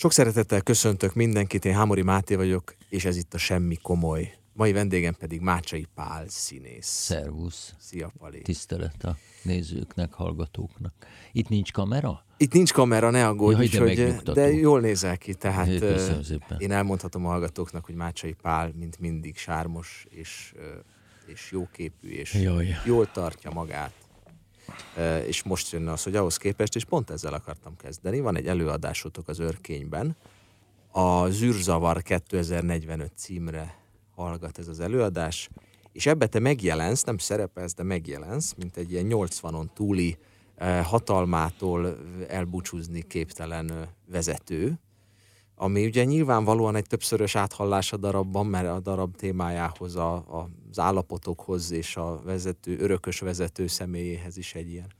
Sok szeretettel köszöntök mindenkit, én Hámori Máté vagyok, és ez itt a Semmi Komoly. Mai vendégem pedig Mácsai Pál színész. Szervusz. Szia, Pali. Tisztelet a nézőknek, hallgatóknak. Itt nincs kamera? Itt nincs kamera, ne aggódj, Jaj, de megnyugtató. de jól nézel ki, tehát Jé, köszönöm szépen. én elmondhatom a hallgatóknak, hogy Mácsai Pál, mint mindig, sármos és, és jóképű, és Jaj. jól tartja magát. És most jönne az, hogy ahhoz képest, és pont ezzel akartam kezdeni, van egy előadásotok az Örkényben, a Zűrzavar 2045 címre hallgat ez az előadás, és ebbe te megjelensz, nem szerepelsz, de megjelensz, mint egy ilyen 80-on túli hatalmától elbúcsúzni képtelen vezető, ami ugye nyilvánvalóan egy többszörös áthallás a darabban, mert a darab témájához, a, a, az állapotokhoz és a vezető, örökös vezető személyéhez is egy ilyen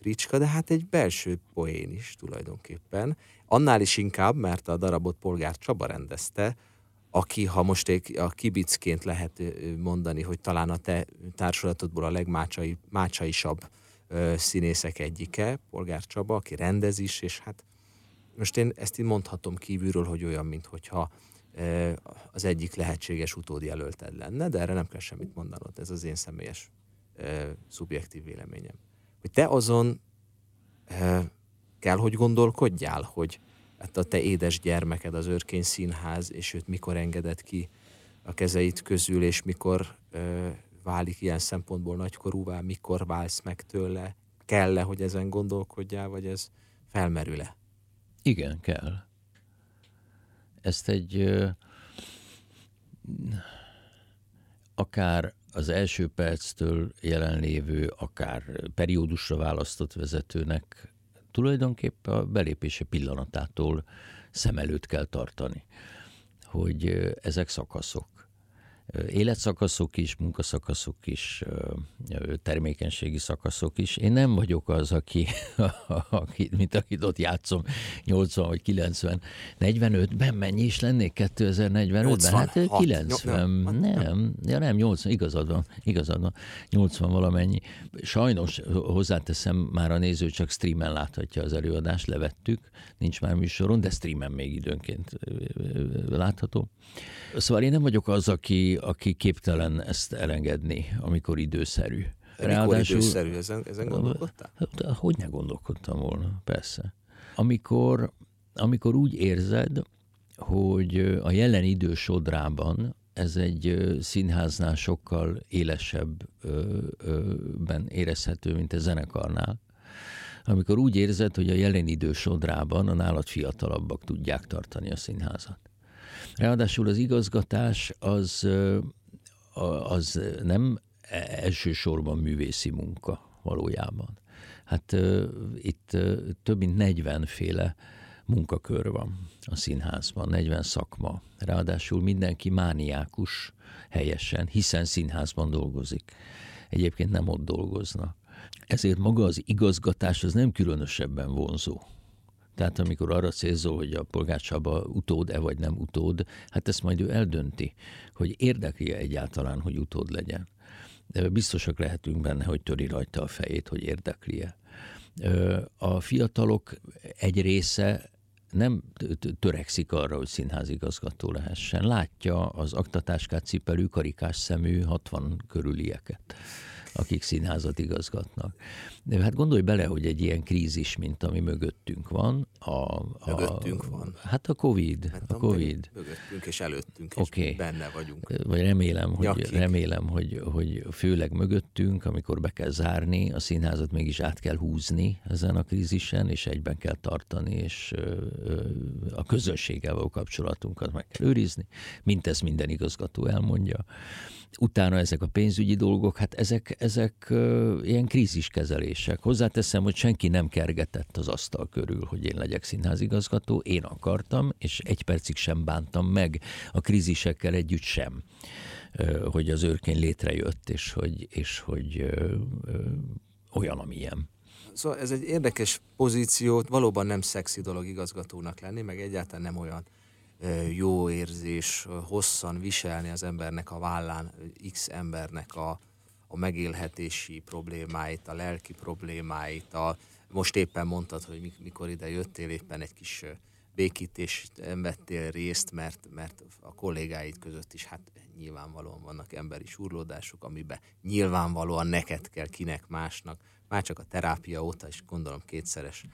fricska, de hát egy belső poén is tulajdonképpen. Annál is inkább, mert a darabot Polgár Csaba rendezte, aki, ha most egy, a kibicként lehet mondani, hogy talán a te társulatodból a legmácsai, mácsaisabb ö, színészek egyike, Polgár Csaba, aki rendez is, és hát most én ezt így mondhatom kívülről, hogy olyan, mintha az egyik lehetséges utódjelölted lenne, de erre nem kell semmit mondanod, ez az én személyes szubjektív véleményem. Hogy te azon kell, hogy gondolkodjál, hogy hát a te édes gyermeked az Örkény Színház, és őt mikor engedett ki a kezeit közül, és mikor válik ilyen szempontból nagykorúvá, mikor válsz meg tőle, kell-e, hogy ezen gondolkodjál, vagy ez felmerül-e? Igen, kell. Ezt egy akár az első perctől jelenlévő, akár periódusra választott vezetőnek tulajdonképpen a belépése pillanatától szem előtt kell tartani, hogy ezek szakaszok. Életszakaszok is, munkaszakaszok is, termékenységi szakaszok is. Én nem vagyok az, aki, aki mint akit ott játszom 80 vagy 90, 45-ben mennyi is lennék 2045-ben? Hát ö, 86. 90, Nyom- nem, ja nem, 80, igazad van, igazad van, 80 valamennyi. Sajnos hozzáteszem, már a néző csak streamen láthatja az előadást, levettük, nincs már műsoron, de streamen még időnként látható. Szóval én nem vagyok az, aki, aki képtelen ezt elengedni, amikor időszerű. Mikor időszerű, ezen, ezen gondolkodtál? Hát, hogy ne gondolkodtam volna, persze. Amikor, amikor úgy érzed, hogy a jelen idő sodrában ez egy színháznál sokkal élesebben érezhető, mint a zenekarnál, amikor úgy érzed, hogy a jelen idő sodrában a nálad fiatalabbak tudják tartani a színházat. Ráadásul az igazgatás az, az nem elsősorban művészi munka valójában. Hát itt több mint 40 féle munkakör van a színházban, 40 szakma. Ráadásul mindenki mániákus helyesen, hiszen színházban dolgozik. Egyébként nem ott dolgoznak. Ezért maga az igazgatás az nem különösebben vonzó. Tehát amikor arra célzol, hogy a Polgár Csaba utód-e vagy nem utód, hát ezt majd ő eldönti, hogy érdekli egyáltalán, hogy utód legyen. De biztosak lehetünk benne, hogy töri rajta a fejét, hogy érdekli-e. A fiatalok egy része nem törekszik arra, hogy színházigazgató lehessen. Látja az aktatáskát cipelő, karikás szemű 60 körülieket akik színházat igazgatnak. De hát gondolj bele, hogy egy ilyen krízis, mint ami mögöttünk van. A, a, Mögöttünk van. Hát a Covid. Nem A Covid. Mögöttünk és előttünk, és benne vagyunk. Vagy remélem, hogy, Nyakig. remélem hogy, hogy főleg mögöttünk, amikor be kell zárni, a színházat mégis át kell húzni ezen a krízisen, és egyben kell tartani, és a közönséggel való kapcsolatunkat meg kell őrizni, mint ezt minden igazgató elmondja. Utána ezek a pénzügyi dolgok, hát ezek, ezek ilyen kríziskezelések. Hozzáteszem, hogy senki nem kergetett az asztal körül, hogy én legyek színházigazgató, én akartam, és egy percig sem bántam meg. A krízisekkel együtt sem. Hogy az őrkény létrejött, és hogy, és hogy olyan, amilyen. Szóval ez egy érdekes pozíció, valóban nem szexi dolog igazgatónak lenni, meg egyáltalán nem olyan jó érzés hosszan viselni az embernek a vállán, x embernek a, a megélhetési problémáit, a lelki problémáit, a, most éppen mondtad, hogy mik- mikor ide jöttél, éppen egy kis ö, békítésben vettél részt, mert, mert a kollégáid között is hát nyilvánvalóan vannak emberi surlódások, amiben nyilvánvalóan neked kell, kinek másnak, már csak a terápia óta is gondolom kétszeres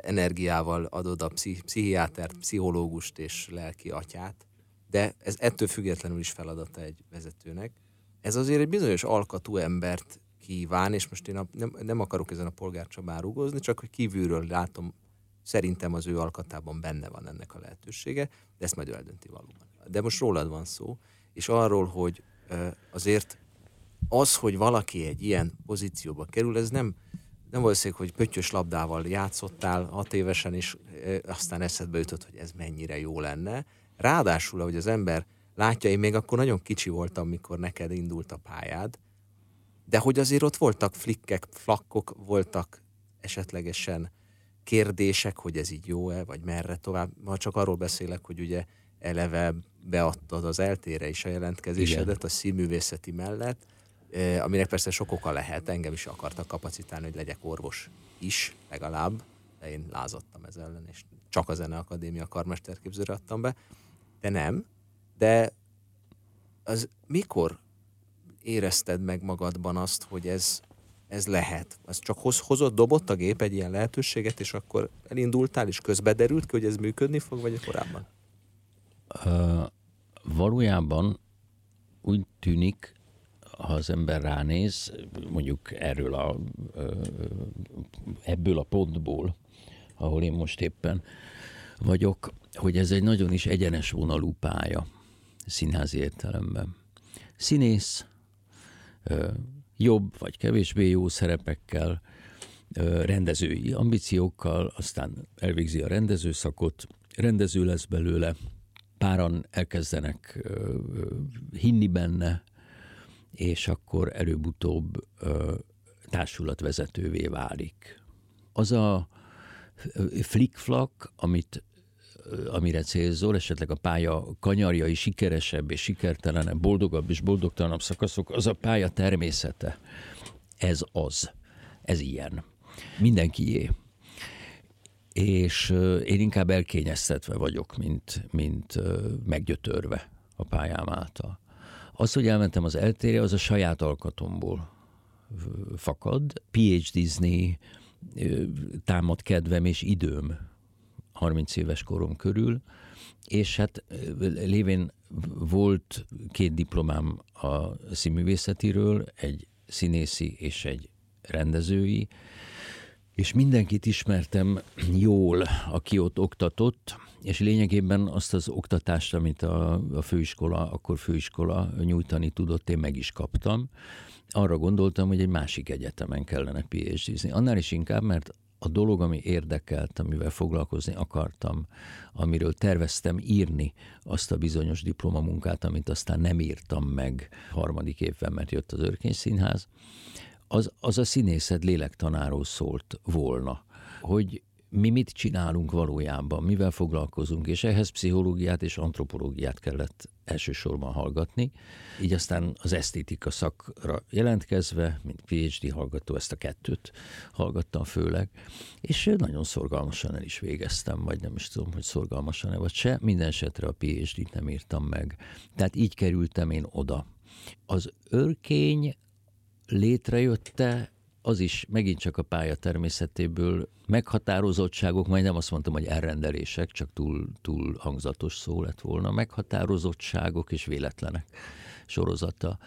energiával adod a pszichiátert, pszichológust és lelki atyát, de ez ettől függetlenül is feladata egy vezetőnek. Ez azért egy bizonyos alkatú embert kíván, és most én a, nem, nem akarok ezen a polgárcsabán rúgozni, csak hogy kívülről látom, szerintem az ő alkatában benne van ennek a lehetősége, de ezt majd eldönti valóban. De most rólad van szó, és arról, hogy azért az, hogy valaki egy ilyen pozícióba kerül, ez nem, nem valószínűleg, hogy pöttyös labdával játszottál hat évesen, és aztán eszedbe jutott, hogy ez mennyire jó lenne. Ráadásul, hogy az ember látja, én még akkor nagyon kicsi voltam, mikor neked indult a pályád, de hogy azért ott voltak flikkek, flakkok, voltak esetlegesen kérdések, hogy ez így jó-e, vagy merre tovább. Ma csak arról beszélek, hogy ugye eleve beadtad az eltére is a jelentkezésedet Igen. a színművészeti mellett, aminek persze sok oka lehet, engem is akartak kapacitálni, hogy legyek orvos is, legalább, de én lázadtam ez ellen, és csak a Zeneakadémia karmesterképzőre adtam be, de nem, de az mikor érezted meg magadban azt, hogy ez, ez lehet? Az csak hoz, hozott, dobott a gép egy ilyen lehetőséget, és akkor elindultál, és közbe derült ki, hogy ez működni fog, vagy korábban? Uh, valójában úgy tűnik, ha az ember ránéz, mondjuk erről a, ebből a pontból, ahol én most éppen vagyok, hogy ez egy nagyon is egyenes vonalú pálya színházi értelemben. Színész, jobb vagy kevésbé jó szerepekkel, rendezői ambíciókkal, aztán elvégzi a rendezőszakot, rendező lesz belőle, páran elkezdenek hinni benne, és akkor előbb-utóbb társulatvezetővé válik. Az a flickflak, amit amire célzol, esetleg a pálya kanyarjai sikeresebb és sikertelenebb, boldogabb és boldogtalanabb szakaszok, az a pálya természete. Ez az. Ez ilyen. Mindenkié. És én inkább elkényeztetve vagyok, mint, mint meggyötörve a pályám által. Az, hogy elmentem az eltérje, az a saját alkatomból fakad. PhD-zni támad kedvem és időm 30 éves korom körül, és hát lévén volt két diplomám a színművészetiről, egy színészi és egy rendezői, és mindenkit ismertem jól, aki ott oktatott, és lényegében azt az oktatást, amit a, a főiskola, akkor főiskola nyújtani tudott, én meg is kaptam. Arra gondoltam, hogy egy másik egyetemen kellene phd Annál is inkább, mert a dolog, ami érdekelt, amivel foglalkozni akartam, amiről terveztem írni azt a bizonyos diplomamunkát, amit aztán nem írtam meg harmadik évben, mert jött az Örkény Színház, az, az a színészet lélektanáról szólt volna, hogy mi mit csinálunk valójában, mivel foglalkozunk, és ehhez pszichológiát és antropológiát kellett elsősorban hallgatni. Így aztán az esztétika szakra jelentkezve, mint PhD hallgató, ezt a kettőt hallgattam főleg, és nagyon szorgalmasan el is végeztem, vagy nem is tudom, hogy szorgalmasan-e vagy se. Minden esetre a PhD-t nem írtam meg. Tehát így kerültem én oda. Az örkény létrejötte az is megint csak a pálya természetéből meghatározottságok, majd nem azt mondtam, hogy elrendelések, csak túl, túl hangzatos szó lett volna, meghatározottságok és véletlenek sorozata.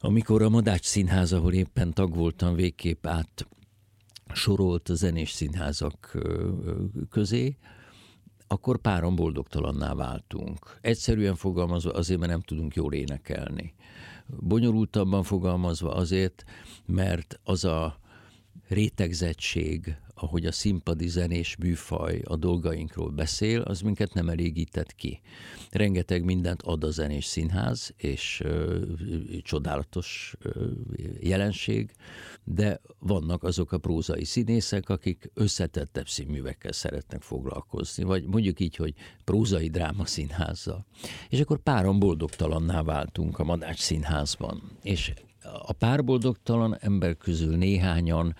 Amikor a Madács Színház, ahol éppen tag voltam, végképp át sorolt a zenés színházak közé, akkor páran boldogtalanná váltunk. Egyszerűen fogalmazva azért, mert nem tudunk jól énekelni bonyolultabban fogalmazva azért, mert az a rétegzettség, ahogy a színpadi zenés műfaj a dolgainkról beszél, az minket nem elégített ki. Rengeteg mindent ad a zenés színház, és ö, csodálatos ö, jelenség, de vannak azok a prózai színészek, akik összetettebb színművekkel szeretnek foglalkozni, vagy mondjuk így, hogy prózai dráma színházzal. És akkor páran boldogtalanná váltunk a Madács színházban. És a párboldogtalan ember közül néhányan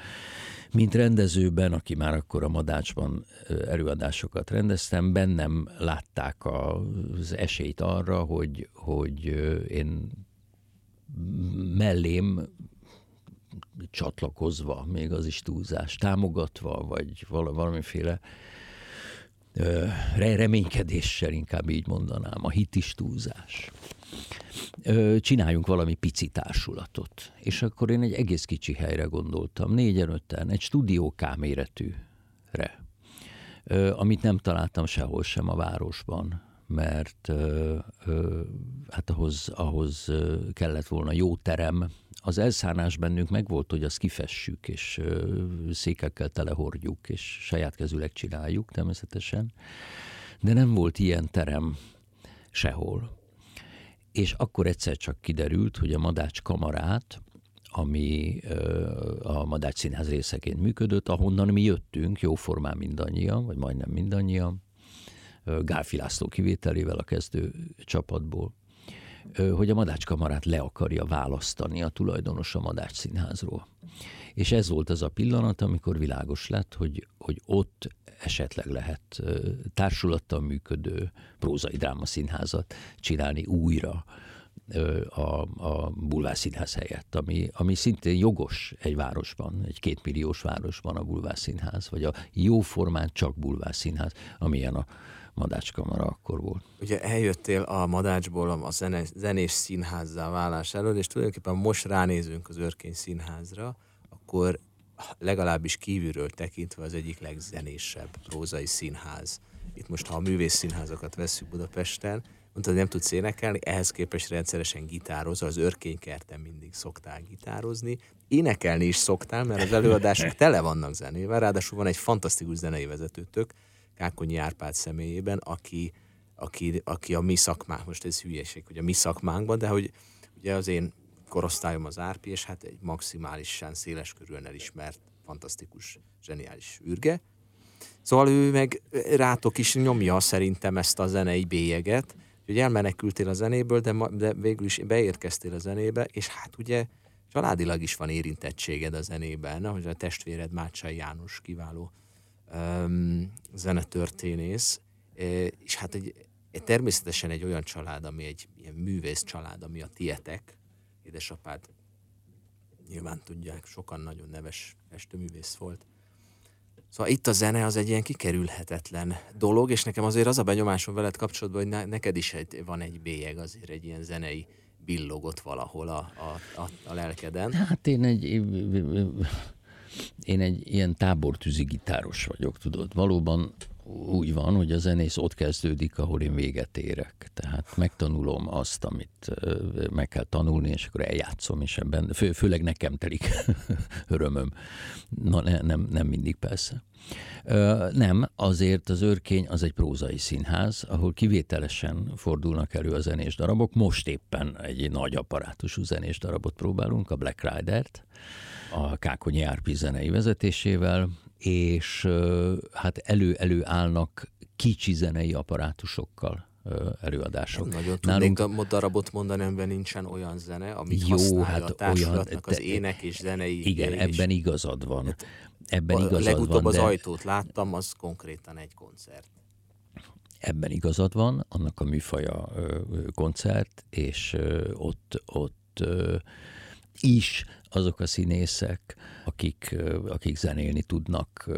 mint rendezőben, aki már akkor a Madácsban előadásokat rendeztem, bennem látták az esélyt arra, hogy, hogy én mellém csatlakozva, még az is túlzás, támogatva, vagy valamiféle reménykedéssel, inkább így mondanám, a hit is túlzás. Csináljunk valami pici társulatot. És akkor én egy egész kicsi helyre gondoltam, négyen, öten, egy stúdióká méretűre, amit nem találtam sehol sem a városban, mert hát ahhoz, ahhoz kellett volna jó terem, az elszánás bennünk megvolt, hogy azt kifessük, és székekkel telehordjuk, és saját kezüleg csináljuk természetesen, de nem volt ilyen terem sehol. És akkor egyszer csak kiderült, hogy a Madács kamarát, ami a Madács Színház részeként működött, ahonnan mi jöttünk, jóformán mindannyian, vagy majdnem mindannyian, Gálfi László kivételével a kezdő csapatból, hogy a Madács kamarát le akarja választani a tulajdonos a Madács Színházról. És ez volt az a pillanat, amikor világos lett, hogy, hogy ott esetleg lehet társulattal működő prózai drámaszínházat csinálni újra a, a Bulvár Színház helyett, ami, ami szintén jogos egy városban, egy kétmilliós városban a Bulvár Színház, vagy a jó formán csak Bulvár Színház, amilyen a Madácskamara akkor volt. Ugye eljöttél a Madácsból a zenés, zenés színházzá válás elől, és tulajdonképpen most ránézünk az Örkény Színházra, akkor legalábbis kívülről tekintve az egyik legzenésebb prózai színház. Itt most, ha a művész színházakat veszük Budapesten, mondtad, nem tudsz énekelni, ehhez képest rendszeresen gitározol, az örkénykerten mindig szoktál gitározni. Énekelni is szoktál, mert az előadások tele vannak zenével, ráadásul van egy fantasztikus zenei vezetőtök, Kákonyi Árpád személyében, aki, aki, aki a mi szakmánk, most ez hülyeség, hogy a mi szakmánkban, de hogy ugye az én korosztályom az Árpi, és hát egy maximálisan széles körülön elismert, fantasztikus, zseniális űrge. Szóval ő meg rátok is nyomja szerintem ezt a zenei bélyeget, hogy elmenekültél a zenéből, de, ma, de végül is beérkeztél a zenébe, és hát ugye családilag is van érintettséged a zenében, hogy a testvéred Mácsai János kiváló um, zenetörténész, és hát egy, egy, természetesen egy olyan család, ami egy ilyen művész család, ami a tietek, édesapád nyilván tudják, sokan nagyon neves festőművész volt. Szóval itt a zene az egy ilyen kikerülhetetlen dolog, és nekem azért az a benyomásom veled kapcsolatban, hogy ne, neked is egy, van egy bélyeg, azért egy ilyen zenei billogott valahol a, a, a, a lelkeden. Hát én egy én egy ilyen tábortűzi gitáros vagyok, tudod. Valóban úgy van, hogy a zenész ott kezdődik, ahol én véget érek. Tehát megtanulom azt, amit meg kell tanulni, és akkor eljátszom, és ebben fő, főleg nekem telik örömöm. Na, ne, nem, nem mindig persze. Nem, azért az őrkény az egy prózai színház, ahol kivételesen fordulnak elő a zenés darabok. Most éppen egy nagy apparátusú zenés darabot próbálunk, a Black Rider-t, a Kákonyi Árpi zenei vezetésével, és hát elő-elő állnak kicsi zenei apparátusokkal előadások. Nem nagyon Nálunk... tudnék darabot mondani, amiben nincsen olyan zene, amit Jó, használ hát a társulatnak olyan, az ének és zenei Igen, élés. ebben igazad van. Hát ebben a igazad legutóbb van, az de... ajtót láttam, az konkrétan egy koncert. Ebben igazad van, annak a műfaja koncert, és ott, ott is azok a színészek, akik, akik zenélni tudnak,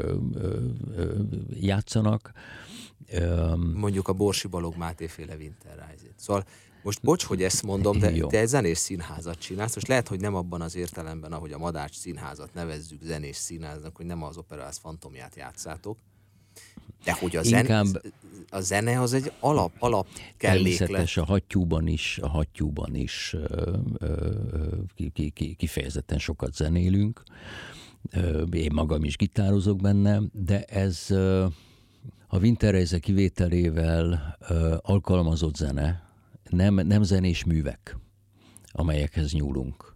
játszanak. Mondjuk a Borsi Balog Máté féle Winterreise-t. Szóval most bocs, hogy ezt mondom, de Jó. te zenés színházat csinálsz. Most lehet, hogy nem abban az értelemben, ahogy a Madács színházat nevezzük zenés színháznak, hogy nem az operász fantomját játszátok, de hogy a Inkább... a zene az egy alap, alap kelléklet. a hattyúban is, a hattyúban is ki, ki, ki, kifejezetten sokat zenélünk. Én magam is gitározok benne, de ez a Winterreise kivételével alkalmazott zene, nem, nem zenés művek, amelyekhez nyúlunk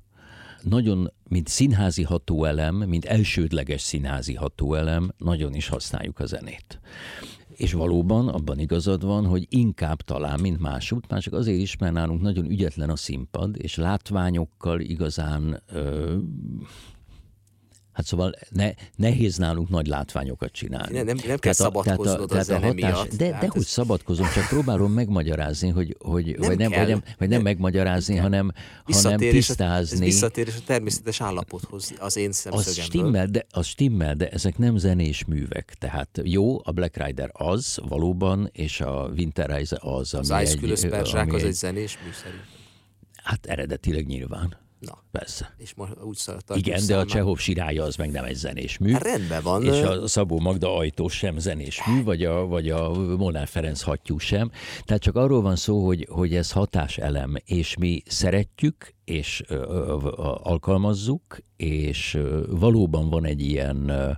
nagyon, mint színházi hatóelem, mint elsődleges színházi hatóelem, nagyon is használjuk a zenét. És valóban abban igazad van, hogy inkább talán, mint másút, már csak azért is, mert nálunk nagyon ügyetlen a színpad, és látványokkal igazán ö, Hát szóval ne, nehéz nálunk nagy látványokat csinálni. Nem, nem, nem kell szabadkoznod a, a, zene hatás, miatt. De, de hogy szabadkozom, csak próbálom megmagyarázni, hogy, hogy nem vagy, nem, vagy, nem, vagy nem megmagyarázni, nem hanem, hanem tisztázni. Ez visszatérés a természetes állapothoz az én szemszögemből. Az stimmel, de, az stimmel, de ezek nem zenés művek. Tehát jó, a Black Rider az valóban, és a Winterreise az, ami az egy... Az Ice az egy zenés mű szerint. Hát eredetileg nyilván. Na, persze. És most úgy Igen, de a Csehov sirája az meg nem egy zenés mű. Hát rendben van. És a Szabó Magda ajtó sem zenés mű, vagy a, vagy a Molnár Ferenc hattyú sem. Tehát csak arról van szó, hogy, hogy ez hatáselem, és mi szeretjük, és ö, ö, alkalmazzuk, és ö, valóban van egy ilyen ö,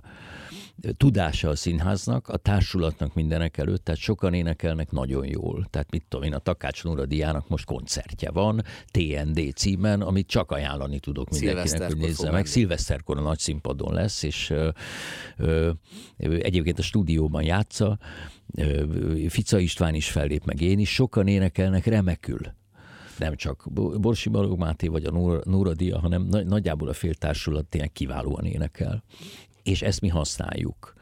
tudása a színháznak, a társulatnak mindenek előtt, tehát sokan énekelnek nagyon jól. Tehát mit tudom én, a Takács Nuradiának most koncertje van, TND címen, amit csak ajánlani tudok mindenkinek, hogy nézze meg. Szilveszterkor a nagy színpadon lesz, és ö, ö, egyébként a stúdióban játsza, ö, Fica István is fellép, meg én is, sokan énekelnek remekül. Nem csak Borsi Balog Máté vagy a Nóra Dia, hanem nagyjából a féltársulat tényleg kiválóan énekel és ezt mi használjuk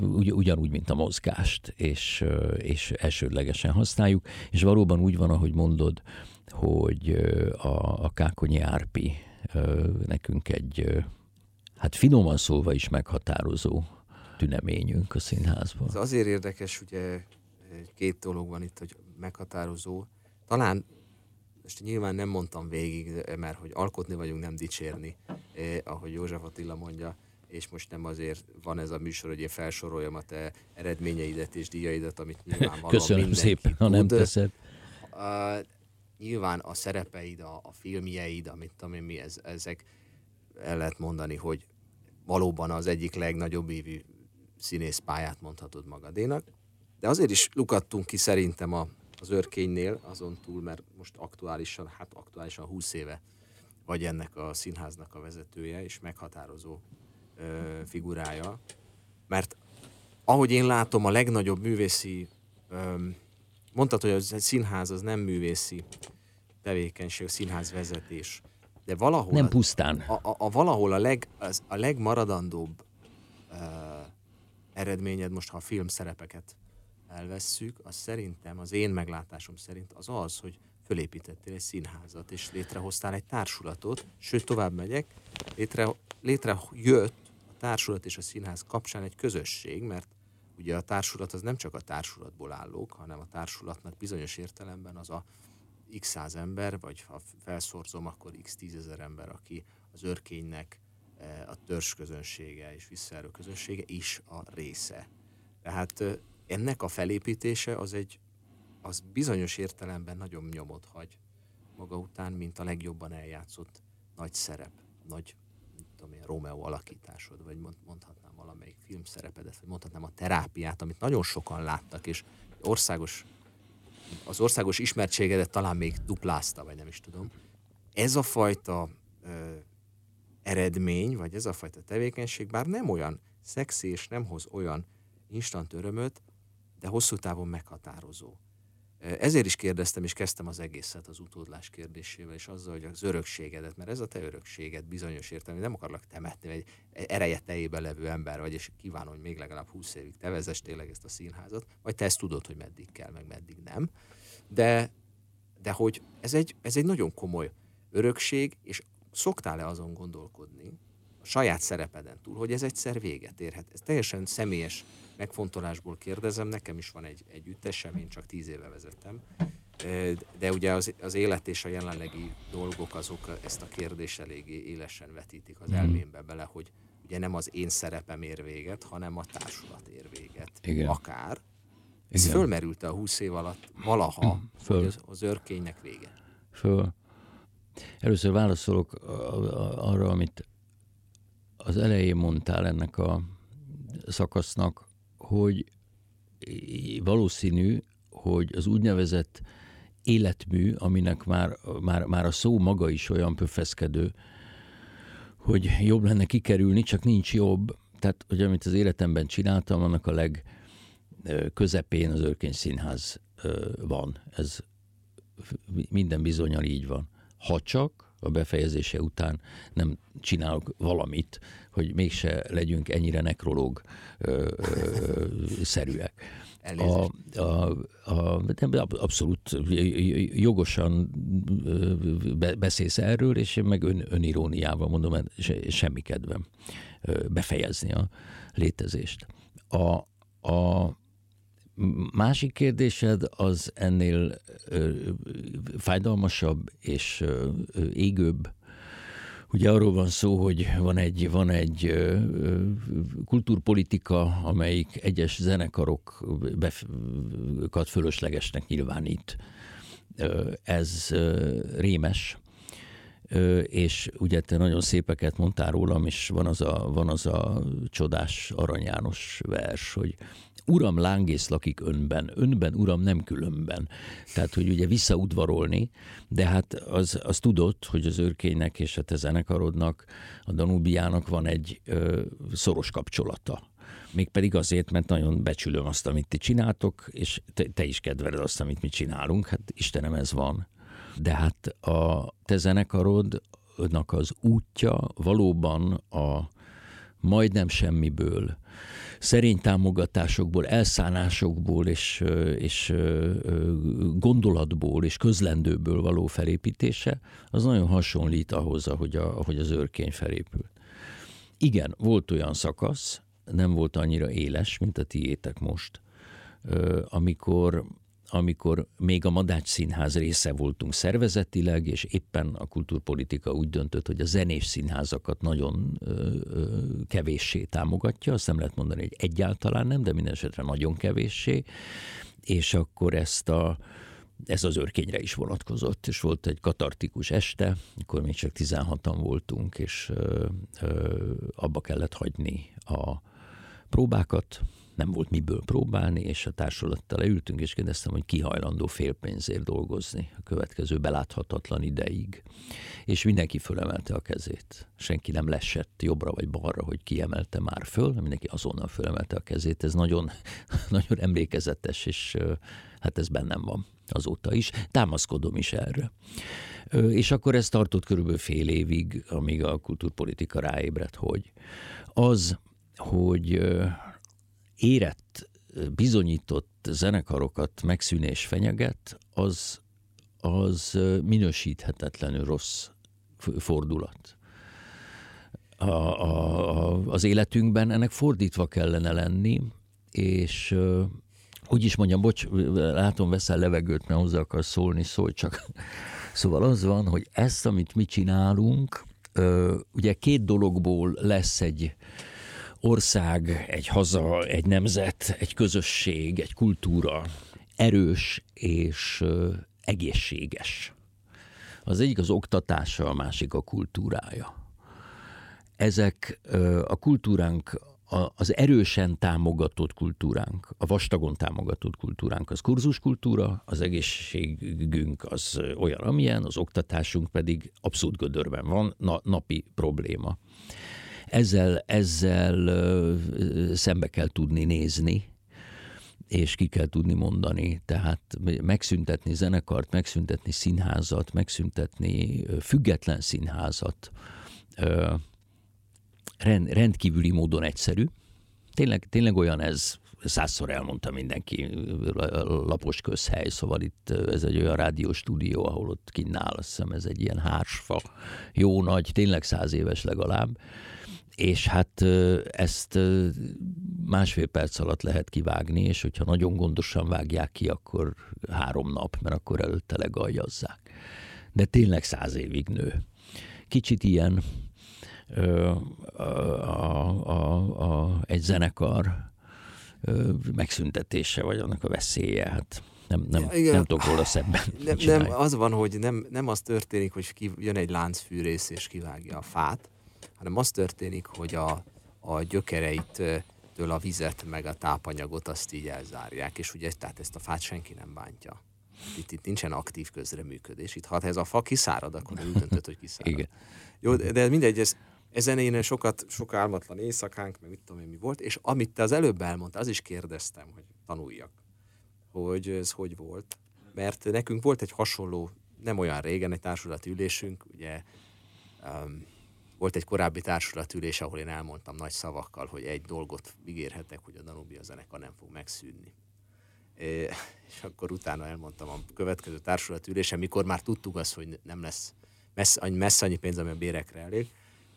ugy, ugyanúgy, mint a mozgást, és, és elsődlegesen használjuk, és valóban úgy van, ahogy mondod, hogy a, a Kákonyi Árpi nekünk egy, hát finoman szólva is meghatározó tüneményünk a színházban. Ez azért érdekes, ugye két dolog van itt, hogy meghatározó. Talán most nyilván nem mondtam végig, mert hogy alkotni vagyunk, nem dicsérni, eh, ahogy József Attila mondja, és most nem azért van ez a műsor, hogy én felsoroljam a te eredményeidet és díjaidat, amit nyilvánvalóan Köszönöm szépen, ha nem teszed. Uh, nyilván a szerepeid, a, a filmjeid, amit tudom mi, ez, ezek el lehet mondani, hogy valóban az egyik legnagyobb évű színész pályát mondhatod magadénak. De azért is lukadtunk ki szerintem a, az örkénynél, azon túl, mert most aktuálisan, hát aktuálisan 20 éve vagy ennek a színháznak a vezetője, és meghatározó figurája, mert ahogy én látom, a legnagyobb művészi, mondtad, hogy a színház az nem művészi tevékenység, a színház vezetés, de valahol... Nem pusztán. A, a, a valahol a, leg, az, a legmaradandóbb ö, eredményed, most ha a film szerepeket elvesszük, az szerintem, az én meglátásom szerint az az, hogy fölépítettél egy színházat, és létrehoztál egy társulatot, sőt, tovább megyek, létre, létrejött társulat és a színház kapcsán egy közösség, mert ugye a társulat az nem csak a társulatból állók, hanem a társulatnak bizonyos értelemben az a x száz ember, vagy ha felszorzom, akkor x tízezer ember, aki az örkénynek eh, a törzs közönsége és visszaerő közönsége is a része. Tehát eh, ennek a felépítése az egy az bizonyos értelemben nagyon nyomot hagy maga után, mint a legjobban eljátszott nagy szerep, nagy tudom én, Romeo alakításod, vagy mondhatnám valamelyik filmszerepedet, vagy mondhatnám a terápiát, amit nagyon sokan láttak, és országos, az országos ismertségedet talán még duplázta, vagy nem is tudom. Ez a fajta ö, eredmény, vagy ez a fajta tevékenység, bár nem olyan szexi, és nem hoz olyan instant örömöt, de hosszú távon meghatározó. Ezért is kérdeztem, és kezdtem az egészet az utódlás kérdésével, és azzal, hogy az örökségedet, mert ez a te örökséged bizonyos értelme, nem akarlak temetni, egy ereje tejében levő ember vagy, és kívánom, hogy még legalább 20 évig te vezess tényleg ezt a színházat, vagy te ezt tudod, hogy meddig kell, meg meddig nem. De, de hogy ez egy, ez egy nagyon komoly örökség, és szoktál-e azon gondolkodni, a saját szerepeden túl, hogy ez egyszer véget érhet. Ez teljesen személyes megfontolásból kérdezem, nekem is van egy, egy ütesem, én csak tíz éve vezettem, de ugye az, az élet és a jelenlegi dolgok azok ezt a kérdést eléggé élesen vetítik az hmm. elmémbe bele, hogy ugye nem az én szerepem ér véget, hanem a társulat ér véget. Igen. Akár. Ez Igen. fölmerült a húsz év alatt valaha, Föl. hogy az, az örkénynek vége. Föl. Először válaszolok arra, amit az elején mondtál ennek a szakasznak, hogy valószínű, hogy az úgynevezett életmű, aminek már, már, már a szó maga is olyan pöfeszkedő, hogy jobb lenne kikerülni, csak nincs jobb. Tehát, hogy amit az életemben csináltam, annak a leg közepén az Örkény Színház van. Ez minden bizonyal így van. Ha csak a befejezése után nem csinálok valamit, hogy mégse legyünk ennyire nekrológ ö, ö, szerűek. A, a, a, de abszolút jogosan beszélsz erről, és én meg ön, öniróniával mondom, mert semmi kedvem befejezni a létezést. A, a másik kérdésed az ennél ö, fájdalmasabb és ö, égőbb, Ugye arról van szó, hogy van egy, van egy kultúrpolitika, amelyik egyes zenekarokat fölöslegesnek nyilvánít. Ez rémes, és ugye te nagyon szépeket mondtál rólam, és van az a, van az a csodás Arany János vers, hogy Uram lángész lakik önben, önben, uram nem különben. Tehát, hogy ugye visszaudvarolni, de hát az, az tudott, hogy az őrkénynek és a te zenekarodnak, a Danubiának van egy ö, szoros kapcsolata. Mégpedig azért, mert nagyon becsülöm azt, amit ti csináltok, és te, te is kedveled azt, amit mi csinálunk. Hát Istenem, ez van. De hát a te zenekarodnak az útja valóban a majdnem semmiből, szerény támogatásokból, elszánásokból és, és gondolatból és közlendőből való felépítése, az nagyon hasonlít ahhoz, ahogy, a, ahogy az őrkény felépült. Igen, volt olyan szakasz, nem volt annyira éles, mint a tiétek most, amikor amikor még a Madács Színház része voltunk szervezetileg, és éppen a kulturpolitika úgy döntött, hogy a zenés színházakat nagyon ö, kevéssé támogatja, azt nem lehet mondani, hogy egyáltalán nem, de minden esetre nagyon kevéssé, és akkor ezt a ez az őrkényre is vonatkozott, és volt egy katartikus este, akkor még csak 16-an voltunk, és ö, ö, abba kellett hagyni a próbákat, nem volt miből próbálni, és a társulattal leültünk, és kérdeztem, hogy ki hajlandó félpénzért dolgozni a következő beláthatatlan ideig. És mindenki fölemelte a kezét. Senki nem lesett jobbra vagy balra, hogy kiemelte már föl, mindenki azonnal fölemelte a kezét. Ez nagyon, nagyon emlékezetes, és hát ez bennem van azóta is. Támaszkodom is erre. És akkor ez tartott körülbelül fél évig, amíg a kulturpolitika ráébredt, hogy az, hogy érett, bizonyított zenekarokat megszűnés fenyeget, az, az minősíthetetlenül rossz fordulat. A, a, az életünkben ennek fordítva kellene lenni, és úgy is mondjam, bocs, látom, veszel levegőt, mert hozzá akarsz szólni, szólj csak. Szóval az van, hogy ezt, amit mi csinálunk, ugye két dologból lesz egy, ország, egy haza, egy nemzet, egy közösség, egy kultúra erős és egészséges. Az egyik az oktatása, a másik a kultúrája. Ezek a kultúránk, az erősen támogatott kultúránk, a vastagon támogatott kultúránk az kurzuskultúra, az egészségünk az olyan, amilyen, az oktatásunk pedig abszolút gödörben van, na, napi probléma. Ezzel, ezzel szembe kell tudni nézni, és ki kell tudni mondani. Tehát megszüntetni zenekart, megszüntetni színházat, megszüntetni független színházat rend, rendkívüli módon egyszerű. Tényleg, tényleg olyan ez, százszor elmondta mindenki, lapos közhely, szóval itt ez egy olyan rádióstúdió, ahol ott kinnál, azt hiszem ez egy ilyen hársfa, jó nagy, tényleg száz éves legalább, és hát ezt másfél perc alatt lehet kivágni, és hogyha nagyon gondosan vágják ki, akkor három nap, mert akkor előtte legaljazzák. De tényleg száz évig nő. Kicsit ilyen a, a, a, a, egy zenekar megszüntetése, vagy annak a veszélye, hát nem, nem, Igen. nem tudok róla szebben. Nem, nem, az van, hogy nem, nem az történik, hogy ki, jön egy láncfűrész és kivágja a fát, hanem az történik, hogy a, a gyökereitől a vizet meg a tápanyagot azt így elzárják, és ugye tehát ezt a fát senki nem bántja. Itt, itt nincsen aktív közreműködés. Itt ha ez a fa kiszárad, akkor úgy döntött, hogy kiszárad. Igen. Jó, de mindegy, ez, ezen én sokat, sok álmatlan éjszakánk, meg mit tudom én mi volt, és amit te az előbb elmondtál, az is kérdeztem, hogy tanuljak, hogy ez hogy volt. Mert nekünk volt egy hasonló nem olyan régen egy társulati ülésünk, ugye um, volt egy korábbi társulatülés, ahol én elmondtam nagy szavakkal, hogy egy dolgot ígérhetek, hogy a Danubia zenekar nem fog megszűnni. És akkor utána elmondtam a következő társulatülésen, mikor már tudtuk azt, hogy nem lesz messze, annyi, messze annyi pénz, ami a bérekre elég,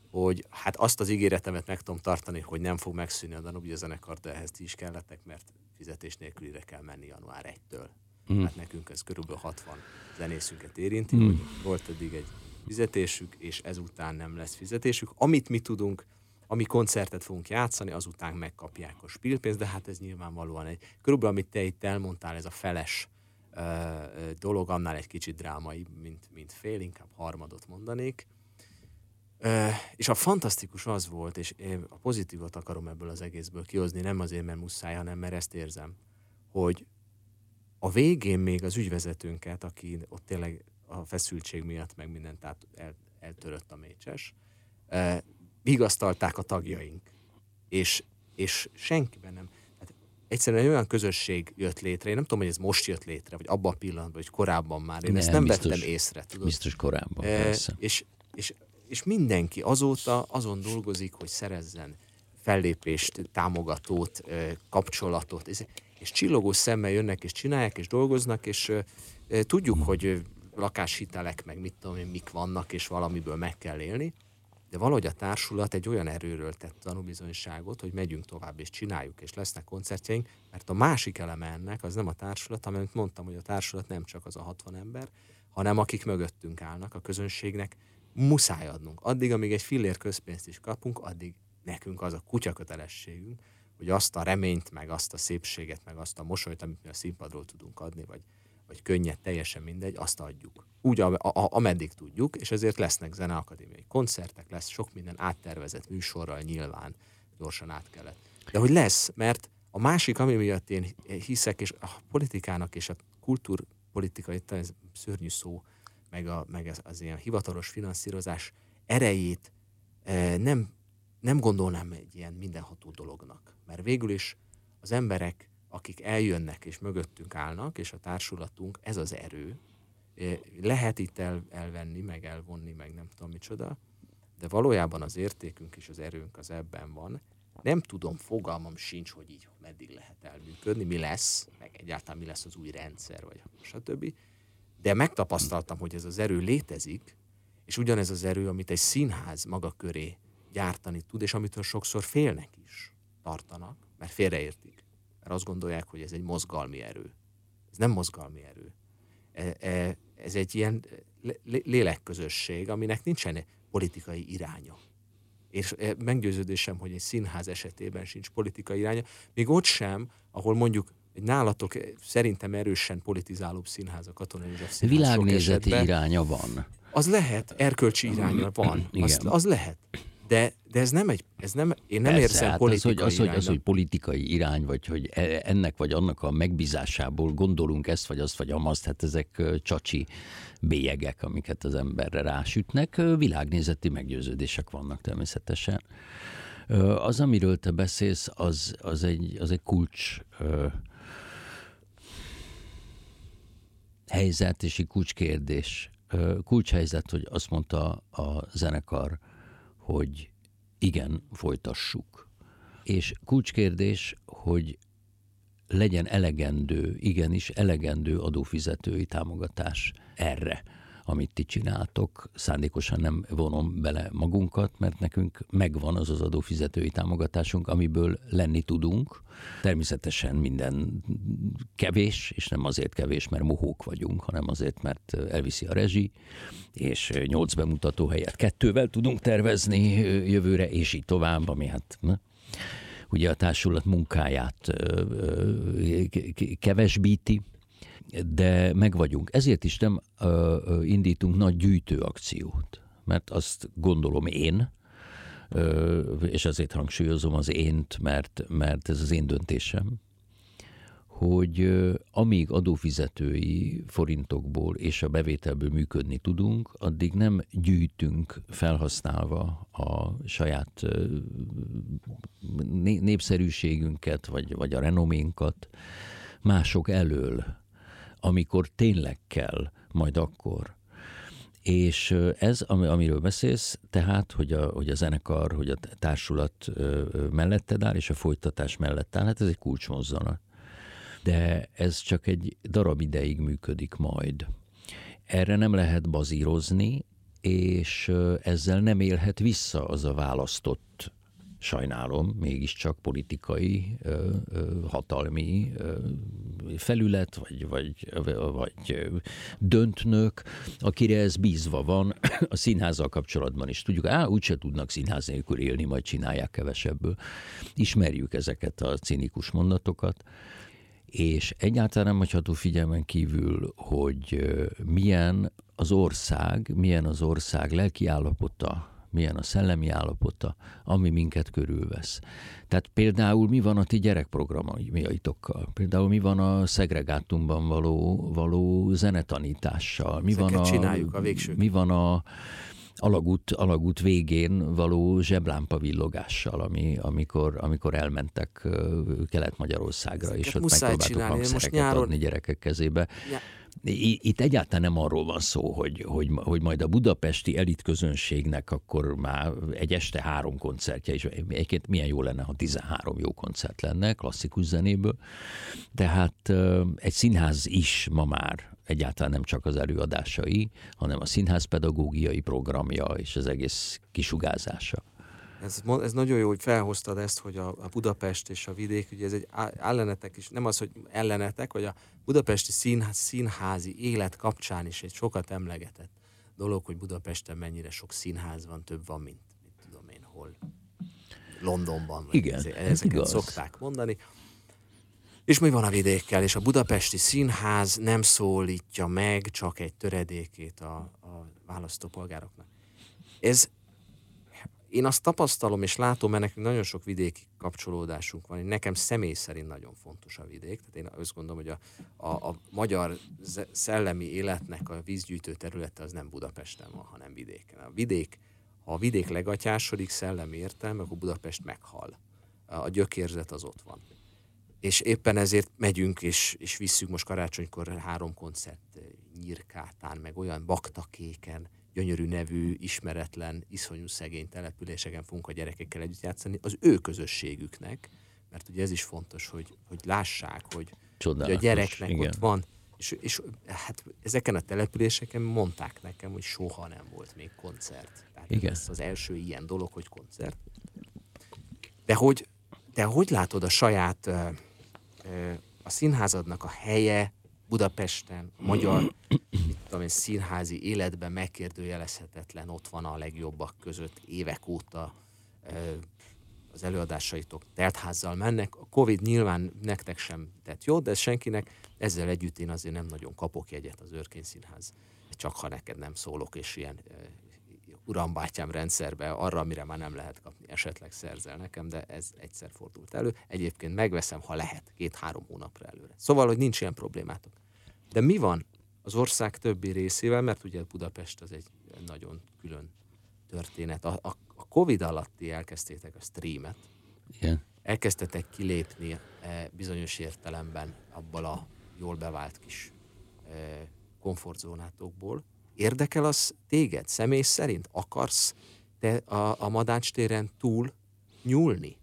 hogy hát azt az ígéretemet meg tudom tartani, hogy nem fog megszűnni a Danubia zenekar, de ehhez ti is kellettek, mert fizetés nélkülire kell menni január 1-től. Mm. Hát nekünk ez körülbelül 60 zenészünket érinti, mm. volt eddig egy fizetésük, és ezután nem lesz fizetésük. Amit mi tudunk, ami koncertet fogunk játszani, azután megkapják a spilpénzt, de hát ez nyilvánvalóan egy, körülbelül amit te itt elmondtál, ez a feles uh, dolog, annál egy kicsit drámai, mint, mint fél, inkább harmadot mondanék. Uh, és a fantasztikus az volt, és én a pozitívot akarom ebből az egészből kihozni, nem azért, mert muszáj, hanem mert ezt érzem, hogy a végén még az ügyvezetőnket, aki ott tényleg a feszültség miatt, meg mindent tehát el, eltörött a mécses, uh, vigasztalták a tagjaink. És, és senkiben nem. Hát egyszerűen olyan közösség jött létre, én nem tudom, hogy ez most jött létre, vagy abban a pillanatban, vagy korábban már. Én nem, ezt nem biztos, vettem észre. Tudod? Biztos korábban, e, persze. És, és, és mindenki azóta azon dolgozik, hogy szerezzen fellépést, támogatót, kapcsolatot, és csillogó szemmel jönnek, és csinálják, és dolgoznak, és tudjuk, hogy lakáshitelek, meg mit tudom én, mik vannak, és valamiből meg kell élni, de valahogy a társulat egy olyan erőről tett tanúbizonyságot, hogy megyünk tovább és csináljuk, és lesznek koncertjeink, mert a másik eleme ennek az nem a társulat, amit mondtam, hogy a társulat nem csak az a 60 ember, hanem akik mögöttünk állnak, a közönségnek muszáj adnunk. Addig, amíg egy fillér közpénzt is kapunk, addig nekünk az a kutyakötelességünk, hogy azt a reményt, meg azt a szépséget, meg azt a mosolyt, amit mi a színpadról tudunk adni, vagy vagy könnyed, teljesen mindegy, azt adjuk. Úgy, a, a, ameddig tudjuk, és ezért lesznek zeneakadémiai koncertek, lesz sok minden áttervezett műsorral nyilván gyorsan át kellett. De hogy lesz, mert a másik, ami miatt én hiszek, és a politikának és a kultúrpolitikai, ez szörnyű szó, meg, a, meg az, az ilyen hivatalos finanszírozás erejét e, nem, nem gondolnám egy ilyen mindenható dolognak. Mert végül is az emberek akik eljönnek és mögöttünk állnak, és a társulatunk, ez az erő. Lehet itt el, elvenni, meg elvonni, meg nem tudom micsoda, de valójában az értékünk és az erőnk az ebben van. Nem tudom, fogalmam sincs, hogy így meddig lehet elműködni, mi lesz, meg egyáltalán mi lesz az új rendszer, vagy stb. De megtapasztaltam, hogy ez az erő létezik, és ugyanez az erő, amit egy színház maga köré gyártani tud, és amitől sokszor félnek is tartanak, mert félreértik mert azt gondolják, hogy ez egy mozgalmi erő. Ez nem mozgalmi erő. E, e, ez egy ilyen lélekközösség, aminek nincsen politikai iránya. És e, meggyőződésem, hogy egy színház esetében sincs politikai iránya, még ott sem, ahol mondjuk egy nálatok szerintem erősen politizálóbb színház a Katona József színház Világnézeti iránya van. Az lehet, erkölcsi iránya van. Az, az lehet. De, de ez nem egy, ez nem, én nem Persze, érzem hát politikai az, hogy, az, hogy, az, hogy politikai irány, vagy hogy e, ennek vagy annak a megbízásából gondolunk ezt, vagy azt, vagy amazt, hát ezek csacsi bélyegek, amiket az emberre rásütnek. Világnézeti meggyőződések vannak természetesen. Az, amiről te beszélsz, az, az, egy, az egy kulcs helyzet és egy kulcskérdés. Kulcshelyzet, hogy azt mondta a zenekar, hogy igen, folytassuk. És kulcskérdés, hogy legyen elegendő, igenis elegendő adófizetői támogatás erre amit ti csináltok. Szándékosan nem vonom bele magunkat, mert nekünk megvan az az adófizetői támogatásunk, amiből lenni tudunk. Természetesen minden kevés, és nem azért kevés, mert mohók vagyunk, hanem azért, mert elviszi a rezsi, és nyolc bemutató helyet kettővel tudunk tervezni jövőre, és így tovább, ami hát... Na ugye a társulat munkáját kevesbíti, de meg vagyunk. Ezért is nem ö, ö, indítunk nagy gyűjtőakciót, mert azt gondolom én, ö, és azért hangsúlyozom az ént, mert, mert ez az én döntésem, hogy amíg adófizetői forintokból és a bevételből működni tudunk, addig nem gyűjtünk felhasználva a saját népszerűségünket, vagy, vagy a renoménkat mások elől amikor tényleg kell, majd akkor. És ez, amiről beszélsz, tehát, hogy a, hogy a zenekar, hogy a társulat melletted áll, és a folytatás mellett áll, hát ez egy kulcsmozzanat. De ez csak egy darab ideig működik majd. Erre nem lehet bazírozni, és ezzel nem élhet vissza az a választott sajnálom, mégiscsak politikai, hatalmi felület, vagy, vagy, vagy döntnök, akire ez bízva van a színházzal kapcsolatban is. Tudjuk, á, úgyse tudnak színház nélkül élni, majd csinálják kevesebből. Ismerjük ezeket a cinikus mondatokat, és egyáltalán nem hagyható figyelmen kívül, hogy milyen az ország, milyen az ország lelki állapota, milyen a szellemi állapota, ami minket körülvesz. Tehát például mi van a ti gyerekprogramjaitokkal? Például mi van a szegregátumban való, való zenetanítással? Mi Ezeket van a, csináljuk a végső. Mi van a alagút, alagút végén való zseblámpa villogással, ami, amikor, amikor elmentek Kelet-Magyarországra, Ezeket és ott megpróbáltuk hangszereket nyáron... adni gyerekek kezébe. Ja. Itt egyáltalán nem arról van szó, hogy, hogy, hogy majd a budapesti elit közönségnek akkor már egy este három koncertje, és egyébként milyen jó lenne, ha 13 jó koncert lenne klasszikus zenéből. Tehát egy színház is ma már egyáltalán nem csak az előadásai, hanem a színház pedagógiai programja és az egész kisugázása. Ez, ez nagyon jó, hogy felhoztad ezt, hogy a, a Budapest és a vidék, ugye ez egy ellenetek is, nem az, hogy ellenetek, vagy a budapesti színház, színházi élet kapcsán is egy sokat emlegetett dolog, hogy Budapesten mennyire sok színház van, több van, mint, mint tudom én hol. Londonban. Igen, ezeket ez igaz. szokták mondani. És mi van a vidékkel? És a budapesti színház nem szólítja meg csak egy töredékét a, a választópolgároknak. Ez, én azt tapasztalom és látom, mert nekünk nagyon sok vidéki kapcsolódásunk van. Nekem személy szerint nagyon fontos a vidék. Tehát én azt gondolom, hogy a, a, a magyar szellemi életnek a vízgyűjtő területe az nem Budapesten van, hanem vidéken. A vidék, ha a vidék legatyásodik szellemi értelme, akkor Budapest meghal. A gyökérzet az ott van és éppen ezért megyünk, és, és visszük most karácsonykor három koncert Nyírkátán, meg olyan baktakéken, gyönyörű nevű, ismeretlen, iszonyú szegény településeken fogunk a gyerekekkel együtt játszani, az ő közösségüknek, mert ugye ez is fontos, hogy, hogy lássák, hogy, hogy a gyereknek igen. ott van, és, és hát ezeken a településeken mondták nekem, hogy soha nem volt még koncert. Tehát igen. ez az első ilyen dolog, hogy koncert. De hogy, de hogy látod a saját a színházadnak a helye Budapesten, a magyar tudom én, színházi életben megkérdőjelezhetetlen, ott van a legjobbak között évek óta az előadásaitok teltházzal mennek. A Covid nyilván nektek sem tett jót, de senkinek. Ezzel együtt én azért nem nagyon kapok jegyet az Örkény Színház, csak ha neked nem szólok, és ilyen urambátyám rendszerbe arra, amire már nem lehet kapni, esetleg szerzel nekem, de ez egyszer fordult elő. Egyébként megveszem, ha lehet, két-három hónapra előre. Szóval, hogy nincs ilyen problémátok. De mi van az ország többi részével, mert ugye Budapest az egy nagyon külön történet. A, a, a Covid alatti elkezdtétek a streamet, Igen. elkezdtetek kilépni e, bizonyos értelemben abból a jól bevált kis e, komfortzónátokból, Érdekel az téged személy szerint? Akarsz te a, a Madács téren túl nyúlni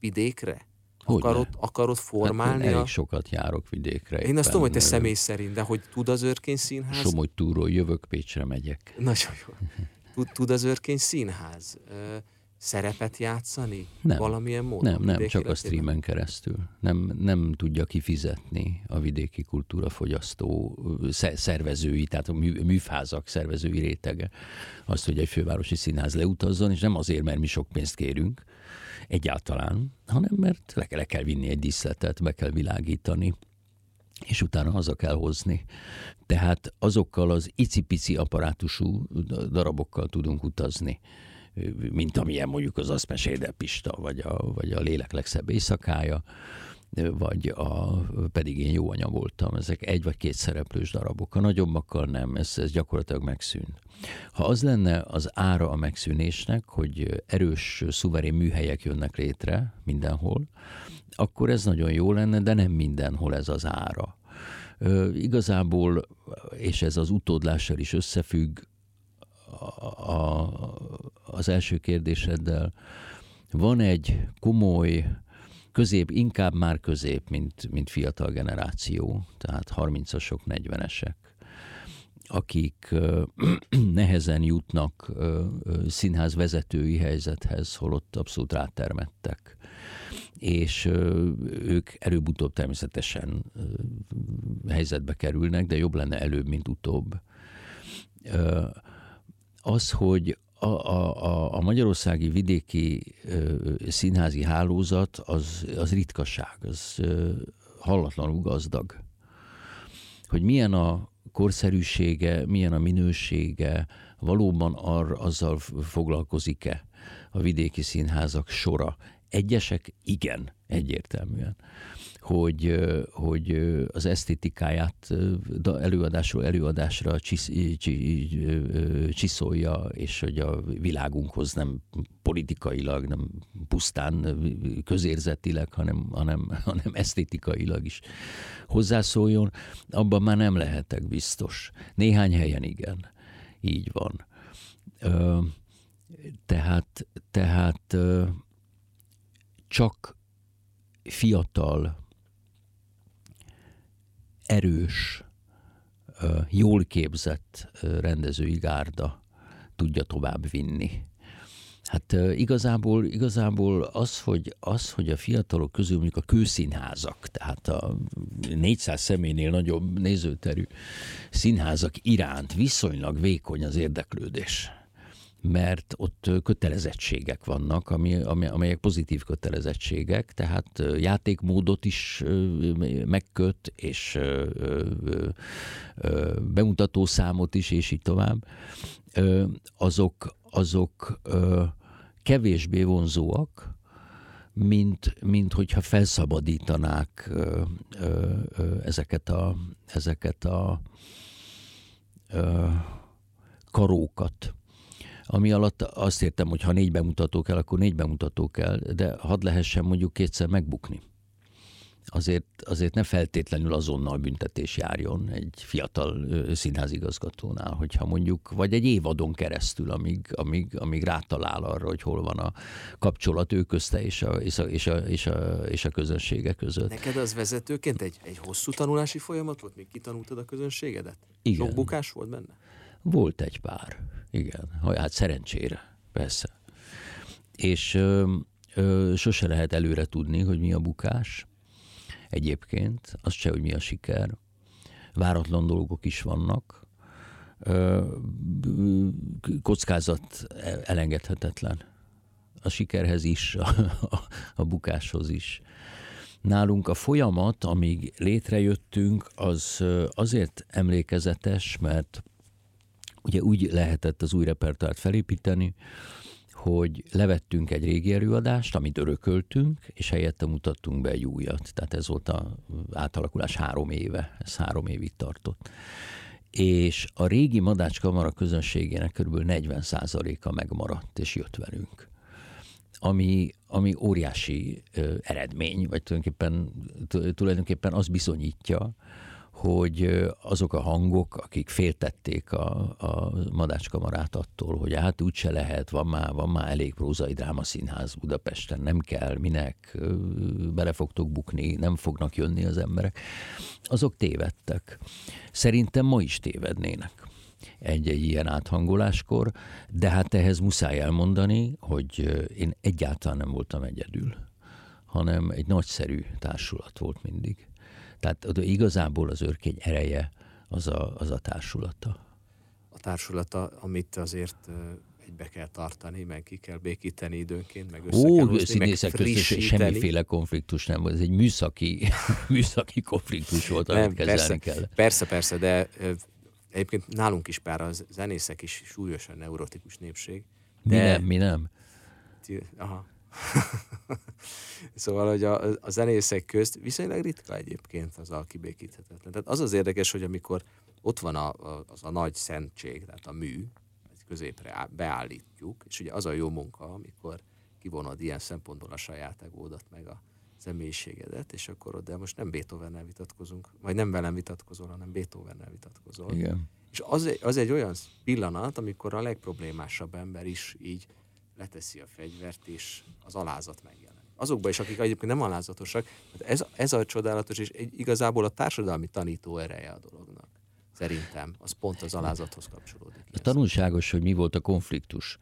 vidékre? Akarod, akarod formálni? Hát elég a... sokat járok vidékre. Én azt tudom, hogy te személy szerint, de hogy tud az Örkény Színház? Somogy túról jövök, Pécsre megyek. Nagyon jó. Tud, tud az Örkény Színház szerepet játszani nem, valamilyen módon? Nem, nem, csak a streamen keresztül. Nem, nem tudja kifizetni a vidéki kultúrafogyasztó szervezői, tehát a műfázak szervezői rétege azt, hogy egy fővárosi színház leutazzon, és nem azért, mert mi sok pénzt kérünk egyáltalán, hanem mert le, le kell vinni egy díszletet, be kell világítani és utána haza kell hozni. Tehát azokkal az icipici apparátusú darabokkal tudunk utazni mint amilyen mondjuk az azt mesélte Pista, vagy a, vagy a Lélek legszebb éjszakája, vagy a, pedig én jó anya voltam. Ezek egy vagy két szereplős darabok. A nagyobbakkal nem, ez, ez gyakorlatilag megszűnt. Ha az lenne az ára a megszűnésnek, hogy erős, szuverén műhelyek jönnek létre mindenhol, akkor ez nagyon jó lenne, de nem mindenhol ez az ára Igazából, és ez az utódlással is összefügg, a, a, az első kérdéseddel, van egy komoly, közép, inkább már közép, mint, mint fiatal generáció, tehát 30-asok, 40-esek, akik nehezen jutnak színház vezetői helyzethez, holott abszolút rátermettek. És ők előbb-utóbb természetesen helyzetbe kerülnek, de jobb lenne előbb, mint utóbb. Az, hogy a, a, a magyarországi vidéki színházi hálózat az, az ritkaság, az hallatlanul gazdag. Hogy milyen a korszerűsége, milyen a minősége, valóban ar, azzal foglalkozik-e a vidéki színházak sora. Egyesek igen, egyértelműen hogy, hogy az esztétikáját előadásról előadásra csisz, csiszolja, és hogy a világunkhoz nem politikailag, nem pusztán közérzetileg, hanem, hanem, hanem esztétikailag is hozzászóljon, abban már nem lehetek biztos. Néhány helyen igen, így van. Tehát, tehát csak fiatal erős, jól képzett rendezői gárda tudja tovább vinni. Hát igazából, igazából az, hogy, az, hogy a fiatalok közül mondjuk a kőszínházak, tehát a 400 személynél nagyobb nézőterű színházak iránt viszonylag vékony az érdeklődés mert ott kötelezettségek vannak, ami, amelyek pozitív kötelezettségek, tehát játékmódot is megköt, és bemutató számot is, és így tovább. Azok, azok kevésbé vonzóak, mint, mint hogyha felszabadítanák ezeket a, ezeket a karókat ami alatt azt értem, hogy ha négy bemutató kell, akkor négy bemutató kell, de hadd lehessen mondjuk kétszer megbukni. Azért, azért ne feltétlenül azonnal büntetés járjon egy fiatal színházigazgatónál, hogyha mondjuk, vagy egy évadon keresztül, amíg, amíg, amíg rátalál arra, hogy hol van a kapcsolat ő közte és a, és a, és a, és a, és a közönsége között. Neked az vezetőként egy, egy hosszú tanulási folyamat volt, még kitanultad a közönségedet? Igen. Sok bukás volt benne? Volt egy pár, igen. Hát szerencsére, persze. És ö, ö, sose lehet előre tudni, hogy mi a bukás. Egyébként, az se, hogy mi a siker. Váratlan dolgok is vannak. Ö, kockázat elengedhetetlen. A sikerhez is, a, a, a bukáshoz is. Nálunk a folyamat, amíg létrejöttünk, az azért emlékezetes, mert Ugye úgy lehetett az új repertoárt felépíteni, hogy levettünk egy régi előadást, amit örököltünk, és helyette mutattunk be egy újat. Tehát ez volt az átalakulás három éve, ez három évig tartott. És a régi Madács Kamara közönségének kb. 40%-a megmaradt, és jött velünk. Ami, ami óriási ö, eredmény, vagy tulajdonképpen, tulajdonképpen az bizonyítja, hogy azok a hangok, akik féltették a, a madácskamarát attól, hogy hát úgyse lehet, van már, van már elég prózai drámaszínház Budapesten, nem kell, minek, bele fogtok bukni, nem fognak jönni az emberek, azok tévedtek. Szerintem ma is tévednének egy-egy ilyen áthangoláskor, de hát ehhez muszáj elmondani, hogy én egyáltalán nem voltam egyedül, hanem egy nagyszerű társulat volt mindig. Tehát igazából az őrkény ereje az a, az a társulata. A társulata, amit azért egybe kell tartani, meg ki kell békíteni időnként, meg össze Ó, kell hozni, meg semmiféle konfliktus nem volt, ez egy műszaki, műszaki konfliktus volt, amit nem, kezelni persze, kell. Persze, persze, de egyébként nálunk is pár a zenészek is súlyosan neurotikus népség. De... Mi nem, mi nem? Aha. szóval, hogy a, a zenészek közt viszonylag ritka egyébként az a kibékíthetetlen. Tehát az az érdekes, hogy amikor ott van a, a, az a nagy szentség, tehát a mű, középre beállítjuk, és ugye az a jó munka, amikor kivonod ilyen szempontból a saját egódat, meg a személyiségedet, és akkor ott, de most nem Beethovennel vitatkozunk, vagy nem velem vitatkozol, hanem Beethovennel vitatkozol. Igen. És az, az egy olyan pillanat, amikor a legproblémásabb ember is így leteszi a fegyvert, és az alázat megjelenik. Azokban is, akik egyébként nem alázatosak, ez, ez a csodálatos, és egy, igazából a társadalmi tanító ereje a dolognak. Szerintem, az pont az alázathoz kapcsolódik. A tanulságos, hogy mi volt a konfliktus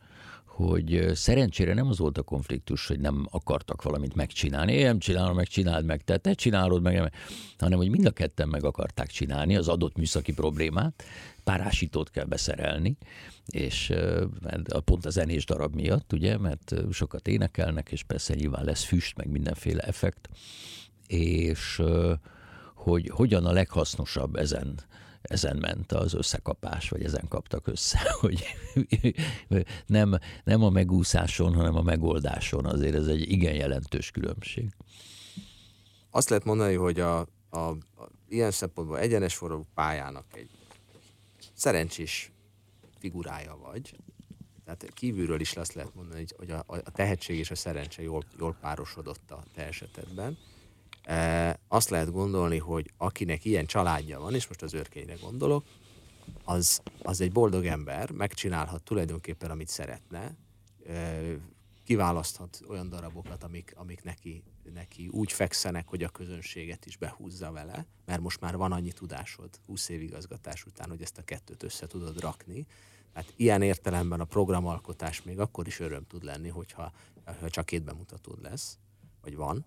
hogy szerencsére nem az volt a konfliktus, hogy nem akartak valamit megcsinálni. Én nem csinálom, meg csináld meg, te, te csinálod meg, hanem hogy mind a ketten meg akarták csinálni az adott műszaki problémát, párásítót kell beszerelni, és pont a zenés darab miatt, ugye, mert sokat énekelnek, és persze nyilván lesz füst, meg mindenféle effekt, és hogy hogyan a leghasznosabb ezen ezen ment az összekapás, vagy ezen kaptak össze, hogy nem, nem a megúszáson, hanem a megoldáson. Azért ez egy igen jelentős különbség. Azt lehet mondani, hogy a, a, a ilyen szempontból egyenes forró pályának egy szerencsés figurája vagy. Tehát kívülről is azt lehet mondani, hogy a, a tehetség és a szerencse jól, jól párosodott a te esetedben azt lehet gondolni, hogy akinek ilyen családja van, és most az őrkényre gondolok, az, az egy boldog ember, megcsinálhat tulajdonképpen, amit szeretne, kiválaszthat olyan darabokat, amik, amik neki, neki úgy fekszenek, hogy a közönséget is behúzza vele, mert most már van annyi tudásod 20 év igazgatás után, hogy ezt a kettőt össze tudod rakni. Hát ilyen értelemben a programalkotás még akkor is öröm tud lenni, hogyha ha csak két bemutatód lesz, vagy van.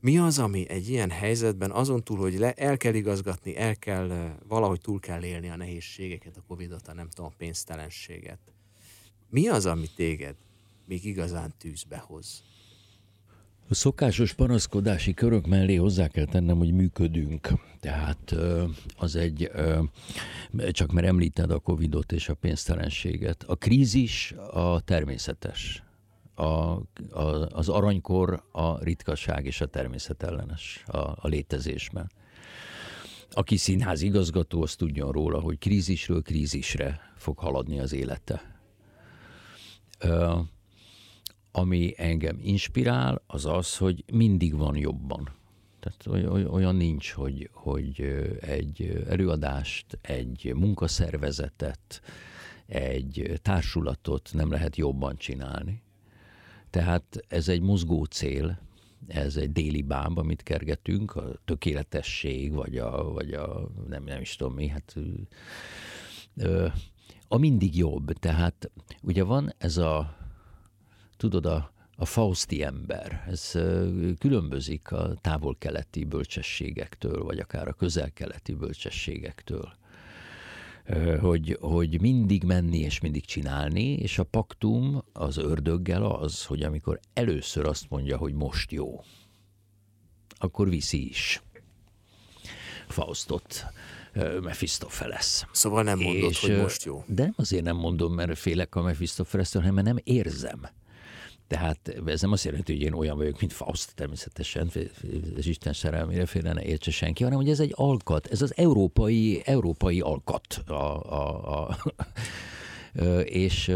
Mi az, ami egy ilyen helyzetben azon túl, hogy le, el kell igazgatni, el kell, valahogy túl kell élni a nehézségeket, a Covid-ot, a nem tudom, pénztelenséget. Mi az, ami téged még igazán tűzbe hoz? A szokásos panaszkodási körök mellé hozzá kell tennem, hogy működünk. Tehát az egy, csak mert említed a Covidot és a pénztelenséget. A krízis a természetes a, a, az aranykor a ritkaság és a természetellenes a, a létezésben. Aki színház igazgató, az tudjon róla, hogy krízisről krízisre fog haladni az élete. Ö, ami engem inspirál, az az, hogy mindig van jobban. Tehát olyan nincs, hogy, hogy egy előadást, egy munkaszervezetet, egy társulatot nem lehet jobban csinálni. Tehát ez egy mozgó cél, ez egy déli báb, amit kergetünk, a tökéletesség, vagy a, vagy a nem, nem is tudom mi, hát ö, a mindig jobb. Tehát ugye van ez a, tudod, a, a Fausti ember, ez különbözik a távol-keleti bölcsességektől, vagy akár a közel-keleti bölcsességektől hogy, hogy mindig menni és mindig csinálni, és a paktum az ördöggel az, hogy amikor először azt mondja, hogy most jó, akkor viszi is. Faustot, Mephistopheles. Szóval nem mondod, és, hogy most jó. De azért nem mondom, mert félek a Mephistopheles-től, hanem mert nem érzem. Tehát ez nem azt jelenti, hogy én olyan vagyok, mint Faust természetesen, az Isten szerelmére félre ne értse senki, hanem hogy ez egy alkat, ez az európai, európai alkat. A, a, a, és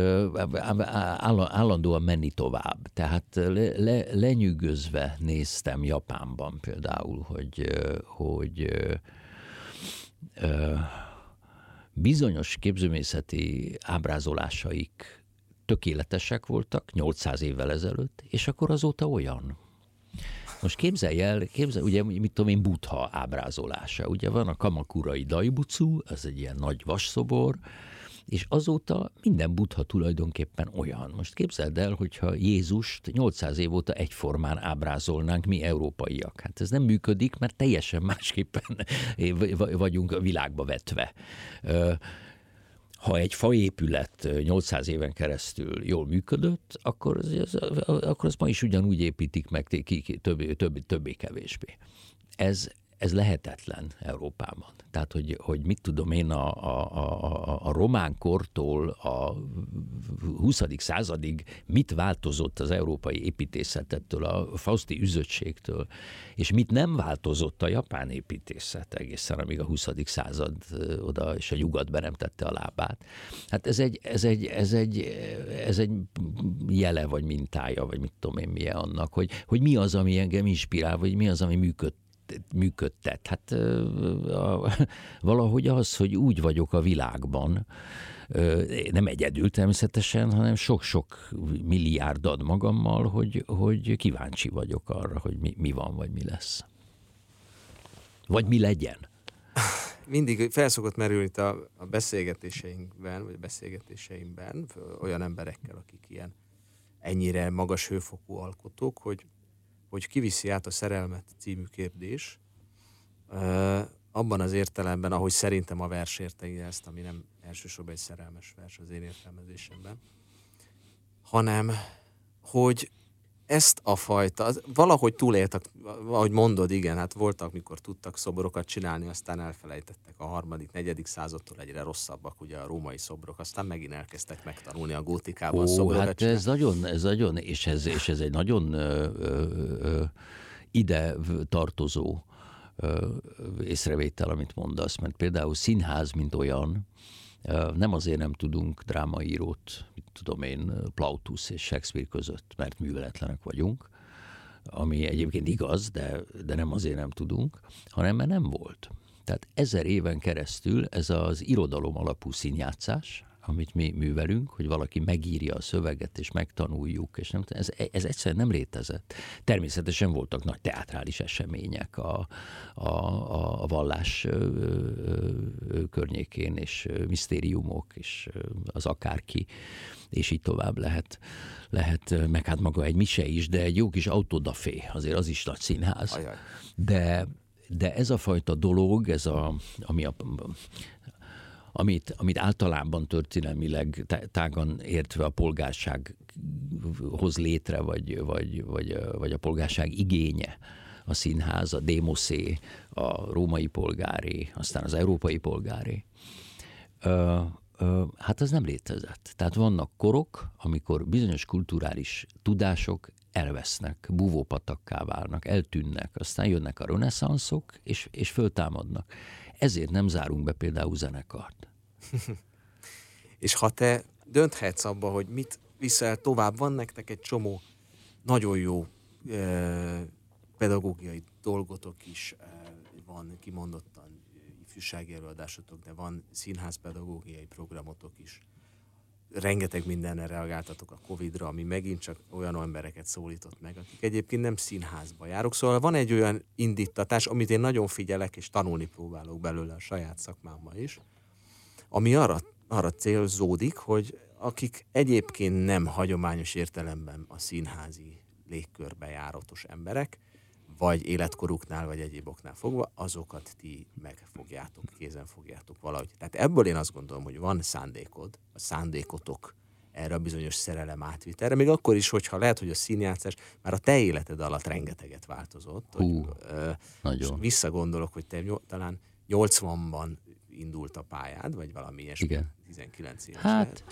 állandóan menni tovább. Tehát le, le, lenyűgözve néztem Japánban például, hogy, hogy bizonyos képzőmészeti ábrázolásaik tökéletesek voltak 800 évvel ezelőtt, és akkor azóta olyan. Most képzelj el, képzelj, ugye, mit tudom én, Butha ábrázolása. Ugye van a kamakurai Daibucu, ez egy ilyen nagy vasszobor, és azóta minden Butha tulajdonképpen olyan. Most képzeld el, hogyha Jézust 800 év óta egyformán ábrázolnánk mi európaiak. Hát ez nem működik, mert teljesen másképpen vagyunk a világba vetve ha egy faépület 800 éven keresztül jól működött, akkor az, akkor az ma is ugyanúgy építik meg többé, többé, többé kevésbé. Ez, ez lehetetlen Európában. Tehát, hogy, hogy mit tudom én, a, a, a, a román kortól a 20. századig mit változott az európai építészetettől, a fauszti üzöttségtől, és mit nem változott a japán építészet egészen, amíg a 20. század oda és a nyugat be nem tette a lábát. Hát ez egy, ez egy, ez egy, ez egy jele, vagy mintája, vagy mit tudom én milyen annak, hogy, hogy mi az, ami engem inspirál, vagy mi az, ami működ, működtet. Hát valahogy az, hogy úgy vagyok a világban, nem egyedül természetesen, hanem sok-sok milliárd ad magammal, hogy, hogy kíváncsi vagyok arra, hogy mi, mi van, vagy mi lesz. Vagy mi legyen. Mindig felszokott merülni itt a, a beszélgetéseinkben, vagy a beszélgetéseimben olyan emberekkel, akik ilyen ennyire magas hőfokú alkotók, hogy, hogy kiviszi át a szerelmet című kérdés, abban az értelemben, ahogy szerintem a vers érteni ezt, ami nem elsősorban egy szerelmes vers az én értelmezésemben, hanem hogy ezt a fajta, valahogy túléltek, ahogy mondod, igen, hát voltak, mikor tudtak szobrokat csinálni, aztán elfelejtettek a harmadik, negyedik századtól egyre rosszabbak, ugye a római szobrok, aztán megint elkezdtek megtanulni a gótikában Ó, szobrokat hát csinálni. ez nagyon, ez nagyon, és ez, és ez egy nagyon ö, ö, ö, ide tartozó észrevétel, amit mondasz, mert például színház, mint olyan, nem azért nem tudunk drámaírót, mit tudom én, Plautus és Shakespeare között, mert műveletlenek vagyunk, ami egyébként igaz, de, de nem azért nem tudunk, hanem mert nem volt. Tehát ezer éven keresztül ez az irodalom alapú színjátszás, amit mi művelünk, hogy valaki megírja a szöveget, és megtanuljuk, és nem, ez, ez egyszerűen nem létezett. Természetesen voltak nagy teátrális események a, a, a, a vallás ö, ö, környékén, és misztériumok, és az akárki, és így tovább lehet, lehet, meg hát maga egy mise is, de egy jó kis autodafé, azért az is nagy színház. Ajaj. De, de ez a fajta dolog, ez a, ami a, amit, amit általában történelmileg tágan értve a polgárság hoz létre, vagy, vagy, vagy, vagy a polgárság igénye, a színház, a démoszé, a római polgári, aztán az európai polgári. Ö, ö, hát ez nem létezett. Tehát vannak korok, amikor bizonyos kulturális tudások elvesznek, búvópatakká válnak, eltűnnek, aztán jönnek a reneszánszok, és, és föltámadnak. Ezért nem zárunk be például zenekart. és ha te dönthetsz abba, hogy mit viszel tovább, van nektek egy csomó nagyon jó e, pedagógiai dolgotok is, e, van kimondottan ifjúsági előadásotok, de van színházpedagógiai programotok is. Rengeteg mindenre reagáltatok a Covid-ra, ami megint csak olyan embereket szólított meg, akik egyébként nem színházba járok. Szóval van egy olyan indítatás, amit én nagyon figyelek, és tanulni próbálok belőle a saját szakmámmal is, ami arra, arra célzódik, hogy akik egyébként nem hagyományos értelemben a színházi légkörbe járatos emberek, vagy életkoruknál, vagy egyéb oknál fogva, azokat ti megfogjátok, kézen fogjátok valahogy. Tehát ebből én azt gondolom, hogy van szándékod, a szándékotok erre a bizonyos szerelem átvitelre, még akkor is, hogyha lehet, hogy a színjátszás már a te életed alatt rengeteget változott. Hú, hogy, ö, nagyon. Visszagondolok, hogy te talán 80-ban indult a pályád, vagy valami ilyesmi? Igen. 19 éves hát,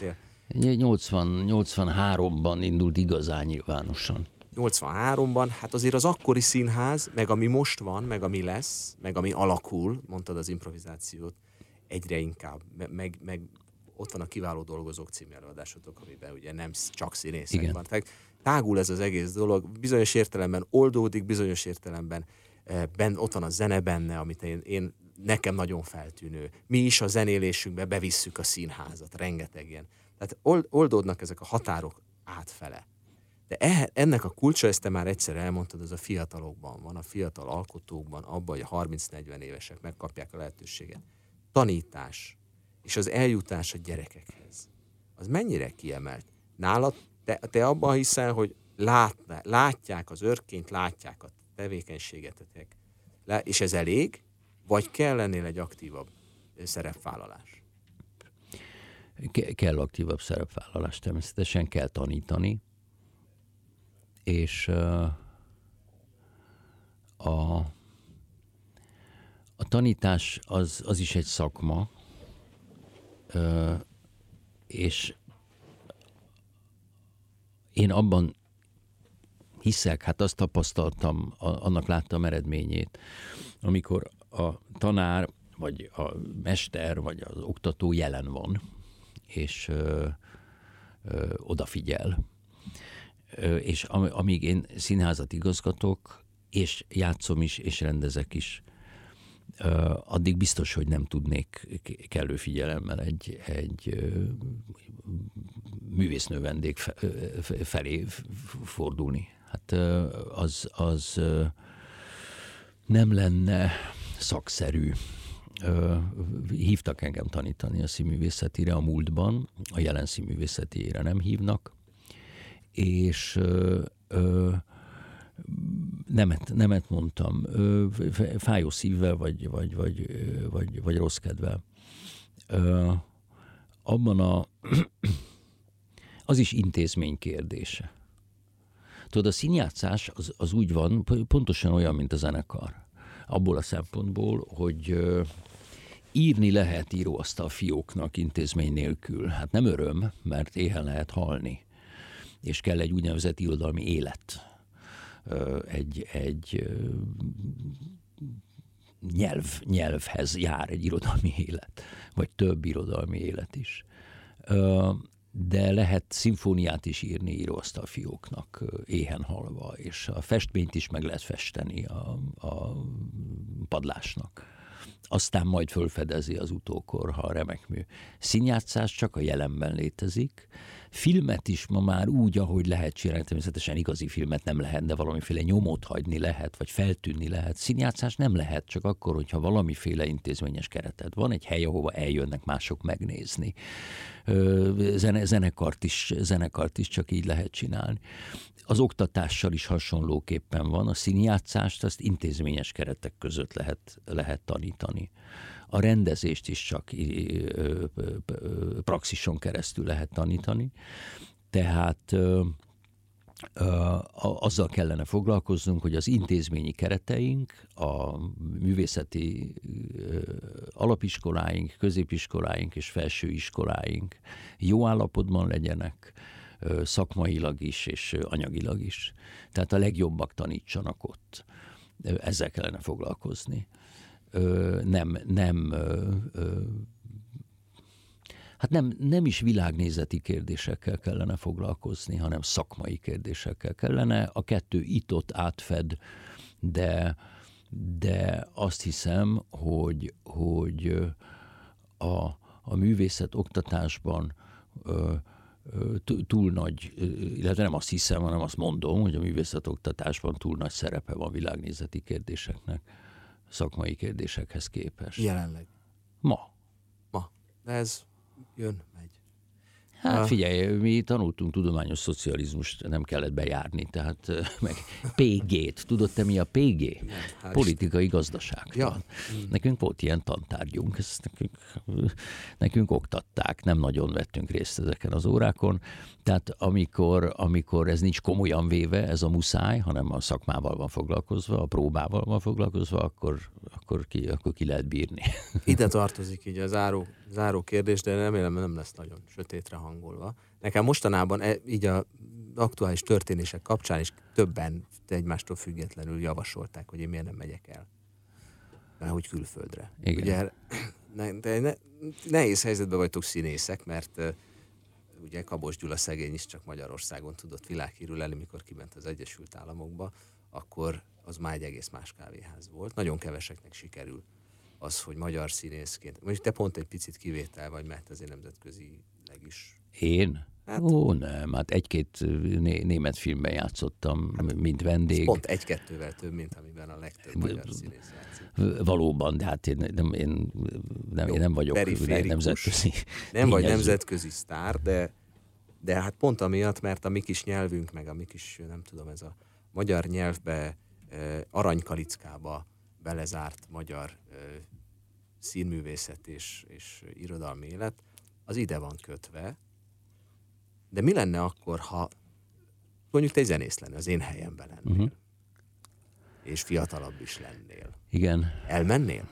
80, 83-ban indult igazán nyilvánosan. 83-ban, hát azért az akkori színház, meg ami most van, meg ami lesz, meg ami alakul, mondtad az improvizációt, egyre inkább, meg, meg ott van a Kiváló Dolgozók című előadásotok, amiben ugye nem csak színészek Igen. van. Tehát tágul ez az egész dolog, bizonyos értelemben oldódik, bizonyos értelemben eh, ben, ott van a zene benne, amit én, én nekem nagyon feltűnő. Mi is a zenélésünkbe bevisszük a színházat, rengeteg ilyen. Tehát oldódnak ezek a határok átfele. De e, ennek a kulcsa, ezt te már egyszer elmondtad, az a fiatalokban van, a fiatal alkotókban, abban, hogy a 30-40 évesek megkapják a lehetőséget. Tanítás és az eljutás a gyerekekhez. Az mennyire kiemelt? Nálad te, te abban hiszel, hogy lát, látják az örkényt, látják a tevékenységetetek, és ez elég, vagy kell ennél egy aktívabb szerepvállalás? Ke- kell aktívabb szerepvállalás, természetesen kell tanítani, és a, a tanítás az, az is egy szakma, és én abban hiszek, hát azt tapasztaltam, annak láttam eredményét, amikor a tanár, vagy a mester, vagy az oktató jelen van, és ö, ö, odafigyel. És am, amíg én színházat igazgatok, és játszom is, és rendezek is, addig biztos, hogy nem tudnék kellő figyelemmel egy, egy művésznő vendég felé fordulni. Hát az, az nem lenne szakszerű. Hívtak engem tanítani a színművészetire a múltban, a jelen színművészetére nem hívnak, és nemet, nemet mondtam, fájó szívvel, vagy, vagy, vagy, vagy, vagy rossz kedvel. Abban a, az is intézmény kérdése. Tudod, a színjátszás az, az úgy van, pontosan olyan, mint a zenekar. Abból a szempontból, hogy írni lehet íróasztal fióknak intézmény nélkül. Hát nem öröm, mert éhen lehet halni. És kell egy úgynevezett irodalmi élet. Egy, egy nyelv, nyelvhez jár egy irodalmi élet, vagy több irodalmi élet is de lehet szimfóniát is írni íróasztal fióknak éhen halva, és a festményt is meg lehet festeni a, a padlásnak. Aztán majd fölfedezi az utókor, ha a remek mű. Színjátszás csak a jelenben létezik, filmet is ma már úgy, ahogy lehet csinálni, természetesen igazi filmet nem lehet, de valamiféle nyomot hagyni lehet, vagy feltűnni lehet. Színjátszás nem lehet, csak akkor, hogyha valamiféle intézményes kereted van, egy hely, ahova eljönnek mások megnézni. Zene, zenekart, is, zenekart is csak így lehet csinálni. Az oktatással is hasonlóképpen van. A színjátszást azt intézményes keretek között lehet, lehet tanítani a rendezést is csak praxison keresztül lehet tanítani. Tehát azzal kellene foglalkoznunk, hogy az intézményi kereteink, a művészeti alapiskoláink, középiskoláink és felsőiskoláink jó állapotban legyenek, szakmailag is és anyagilag is. Tehát a legjobbak tanítsanak ott. Ezzel kellene foglalkozni ö, nem, nem ö, hát nem, nem is világnézeti kérdésekkel kellene foglalkozni, hanem szakmai kérdésekkel kellene. A kettő itt-ott átfed, de, de azt hiszem, hogy, hogy a, a művészet oktatásban ö, túl nagy, illetve nem azt hiszem, hanem azt mondom, hogy a művészet oktatásban túl nagy szerepe van világnézeti kérdéseknek szakmai kérdésekhez képest. Jelenleg? Ma. Ma. De ez jön, megy. Hát figyelj, mi tanultunk tudományos szocializmust, nem kellett bejárni, tehát meg PG-t. Tudod te mi a PG? Nem, Politikai gazdaság. Ja. Nekünk volt ilyen tantárgyunk, ezt nekünk, nekünk oktatták, nem nagyon vettünk részt ezeken az órákon. Tehát amikor, amikor ez nincs komolyan véve, ez a muszáj, hanem a szakmával van foglalkozva, a próbával van foglalkozva, akkor, akkor, ki, akkor ki lehet bírni. Ide tartozik így a záró, záró kérdés, de remélem nem lesz nagyon sötétre hangolva. Nekem mostanában e, így a aktuális történések kapcsán is többen egymástól függetlenül javasolták, hogy én miért nem megyek el. Már hogy külföldre. Igen. Ugye, ne, de ne, nehéz helyzetben vagytok színészek, mert ugye Kabos Gyula szegény is csak Magyarországon tudott világhírű lenni, mikor kiment az Egyesült Államokba, akkor az már egy egész más kávéház volt. Nagyon keveseknek sikerül az, hogy magyar színészként, mondjuk te pont egy picit kivétel vagy, mert azért nemzetközileg is. Én? Hát, Ó, nem, hát egy-két né- német filmben játszottam, hát, mint vendég. Pont egy-kettővel több, mint amiben a legtöbb magyar színész játszik. Valóban, de hát én nem, én nem, Jó, én nem vagyok nemzetközi. Nem vagy nemzetközi sztár, de, de hát pont amiatt, mert a mi kis nyelvünk, meg a mi kis, nem tudom, ez a magyar nyelvbe, aranykalickába belezárt magyar színművészet és, és irodalmi élet, az ide van kötve, de mi lenne akkor, ha mondjuk te egy zenész lenne, az én helyemben lennél, uh-huh. és fiatalabb is lennél. Igen. Elmennél?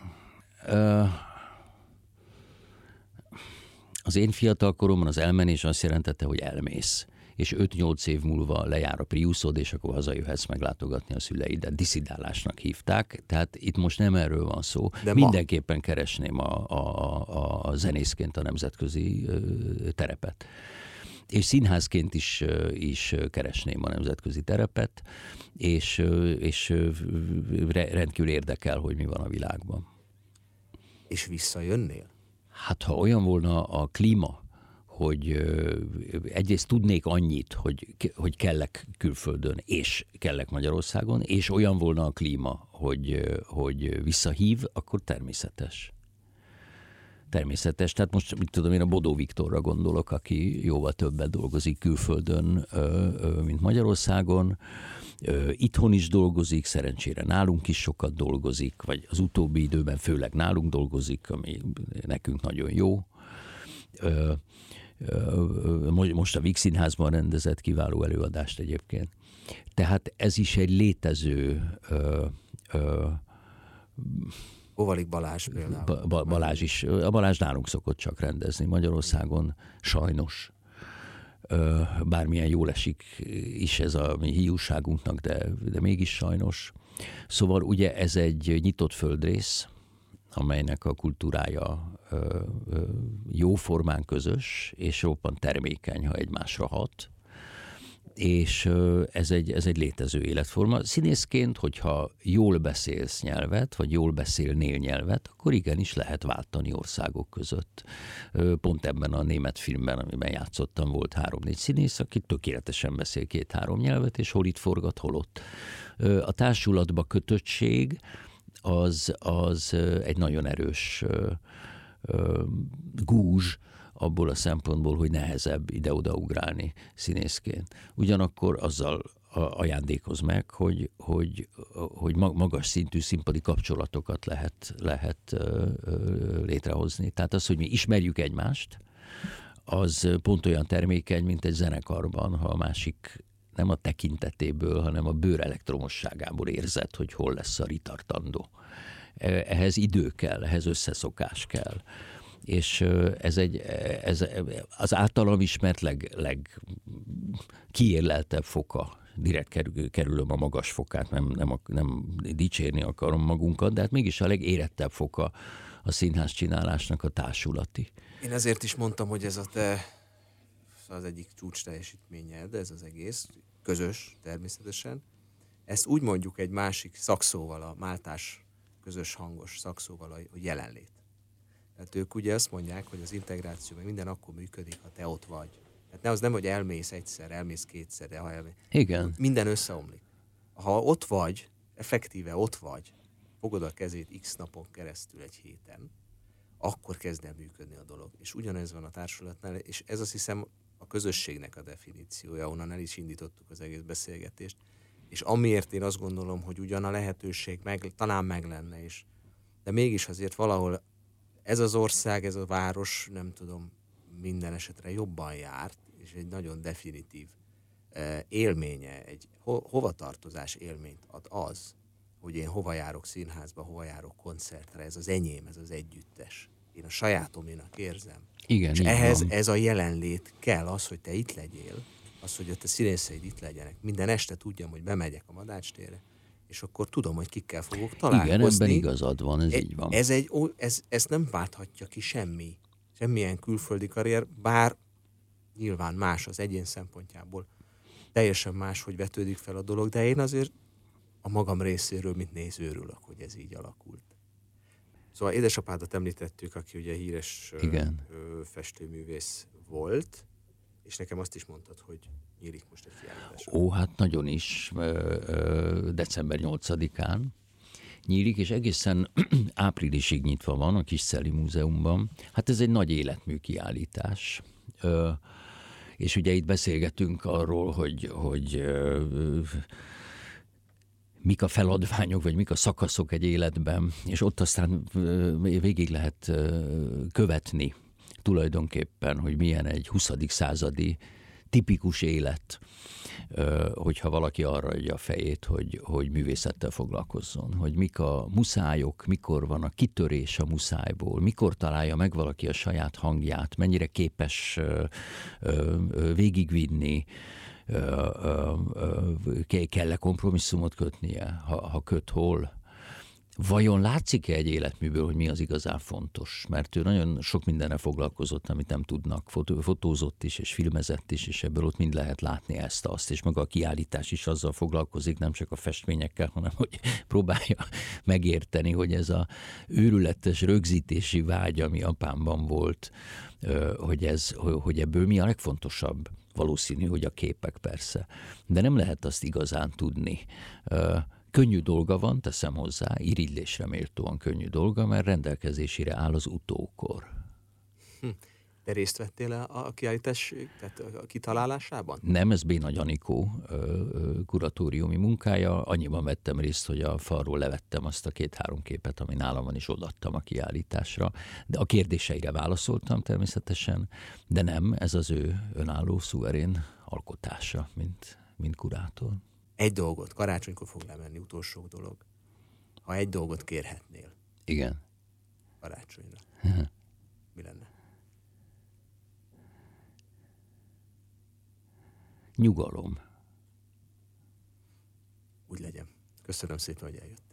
Az én fiatal koromban az elmenés azt jelentette, hogy elmész és 5-8 év múlva lejár a Priusod, és akkor hazajöhetsz meglátogatni a szüleidet. Diszidálásnak hívták, tehát itt most nem erről van szó. De Mindenképpen ma... keresném a, a, a, a zenészként a nemzetközi terepet és színházként is, is keresném a nemzetközi terepet, és, és rendkívül érdekel, hogy mi van a világban. És visszajönnél? Hát ha olyan volna a klíma, hogy egyrészt tudnék annyit, hogy, hogy kellek külföldön, és kellek Magyarországon, és olyan volna a klíma, hogy, hogy visszahív, akkor természetes. Természetes. Tehát most, mit tudom én, a Bodó Viktorra gondolok, aki jóval többet dolgozik külföldön, mint Magyarországon. Itthon is dolgozik, szerencsére nálunk is sokat dolgozik, vagy az utóbbi időben főleg nálunk dolgozik, ami nekünk nagyon jó most a Vix Színházban rendezett kiváló előadást egyébként. Tehát ez is egy létező Ovalik Balázs például. Ba, Balázs is. A Balázs nálunk szokott csak rendezni Magyarországon, sajnos. Bármilyen jól esik is ez a mi hiúságunknak, de, de mégis sajnos. Szóval ugye ez egy nyitott földrész, amelynek a kultúrája ö, jóformán közös, és roppant termékeny, ha egymásra hat. És ez egy, ez egy létező életforma. Színészként, hogyha jól beszélsz nyelvet, vagy jól beszélnél nyelvet, akkor igenis lehet váltani országok között. Pont ebben a német filmben, amiben játszottam, volt három-négy színész, aki tökéletesen beszél két-három nyelvet, és hol itt forgat, hol ott. A társulatba kötöttség, az, az egy nagyon erős gúzs abból a szempontból, hogy nehezebb ide-oda ugrálni színészként. Ugyanakkor azzal ajándékoz meg, hogy, hogy, hogy magas szintű színpadi kapcsolatokat lehet, lehet létrehozni. Tehát az, hogy mi ismerjük egymást, az pont olyan termékeny, mint egy zenekarban, ha a másik nem a tekintetéből, hanem a bőr elektromosságából érzed, hogy hol lesz a ritartandó. Ehhez idő kell, ehhez összeszokás kell. És ez egy, ez az általam ismert leg, leg kiérleltebb foka direkt kerül, kerülöm a magas fokát, nem, nem, nem dicsérni akarom magunkat, de hát mégis a legérettebb foka a színház csinálásnak a társulati. Én ezért is mondtam, hogy ez a te az egyik csúcs teljesítménye, de ez az egész, közös természetesen. Ezt úgy mondjuk egy másik szakszóval, a máltás közös hangos szakszóval, hogy jelenlét. Tehát ők ugye azt mondják, hogy az integráció meg minden akkor működik, ha te ott vagy. Tehát ne az nem, hogy elmész egyszer, elmész kétszer, de ha elmész. Igen. Minden összeomlik. Ha ott vagy, effektíve ott vagy, fogod a kezét x napon keresztül egy héten, akkor kezd el működni a dolog. És ugyanez van a társulatnál, és ez azt hiszem a közösségnek a definíciója, onnan el is indítottuk az egész beszélgetést, és amiért én azt gondolom, hogy ugyan a lehetőség meg, talán meg lenne is, de mégis azért valahol ez az ország, ez a város, nem tudom, minden esetre jobban járt, és egy nagyon definitív eh, élménye, egy ho- hovatartozás élményt ad az, hogy én hova járok színházba, hova járok koncertre, ez az enyém, ez az együttes. Én a sajátoménak érzem. Igen, és ehhez van. ez a jelenlét kell, az, hogy te itt legyél, az, hogy a te színészeid itt legyenek. Minden este tudjam, hogy bemegyek a Madács térre, és akkor tudom, hogy kikkel fogok találkozni. Igen, ebben igazad van, ez e, így van. Ez egy, ez, ez nem válthatja ki semmi, semmilyen külföldi karrier, bár nyilván más az egyén szempontjából. Teljesen más, hogy vetődik fel a dolog, de én azért a magam részéről, mint néző örülök, hogy ez így alakult. Szóval édesapádat említettük, aki ugye híres Igen. festőművész volt, és nekem azt is mondtad, hogy nyílik most egy kiállítás. Ó, hát nagyon is, december 8-án nyílik, és egészen áprilisig nyitva van a Szeli Múzeumban. Hát ez egy nagy életmű kiállítás. És ugye itt beszélgetünk arról, hogy, hogy mik a feladványok, vagy mik a szakaszok egy életben, és ott aztán végig lehet követni tulajdonképpen, hogy milyen egy 20. századi tipikus élet, hogyha valaki arra adja a fejét, hogy, hogy művészettel foglalkozzon, hogy mik a muszájok, mikor van a kitörés a muszájból, mikor találja meg valaki a saját hangját, mennyire képes végigvinni, kell-e kompromisszumot kötnie, ha, ha köt hol, Vajon látszik-e egy életműből, hogy mi az igazán fontos? Mert ő nagyon sok mindenre foglalkozott, amit nem tudnak. Fotózott is, és filmezett is, és ebből ott mind lehet látni ezt, azt, és maga a kiállítás is azzal foglalkozik, nem csak a festményekkel, hanem hogy próbálja megérteni, hogy ez a őrületes rögzítési vágy, ami apámban volt, hogy, ez, hogy ebből mi a legfontosabb. Valószínű, hogy a képek persze. De nem lehet azt igazán tudni Könnyű dolga van, teszem hozzá, irigylésre méltóan könnyű dolga, mert rendelkezésére áll az utókor. Hm. Te részt vettél a kiállítás tehát a kitalálásában? Nem, ez Béna Gyanikó kuratóriumi munkája. Annyiban vettem részt, hogy a falról levettem azt a két-három képet, ami nálam van, és odaadtam a kiállításra. De a kérdéseire válaszoltam természetesen, de nem, ez az ő önálló, szuverén alkotása, mint, mint kurátor. Egy dolgot, karácsonykor fog lemenni, utolsó dolog. Ha egy dolgot kérhetnél. Igen. Karácsonyra. Mi lenne? Nyugalom. Úgy legyen. Köszönöm szépen, hogy eljöttél.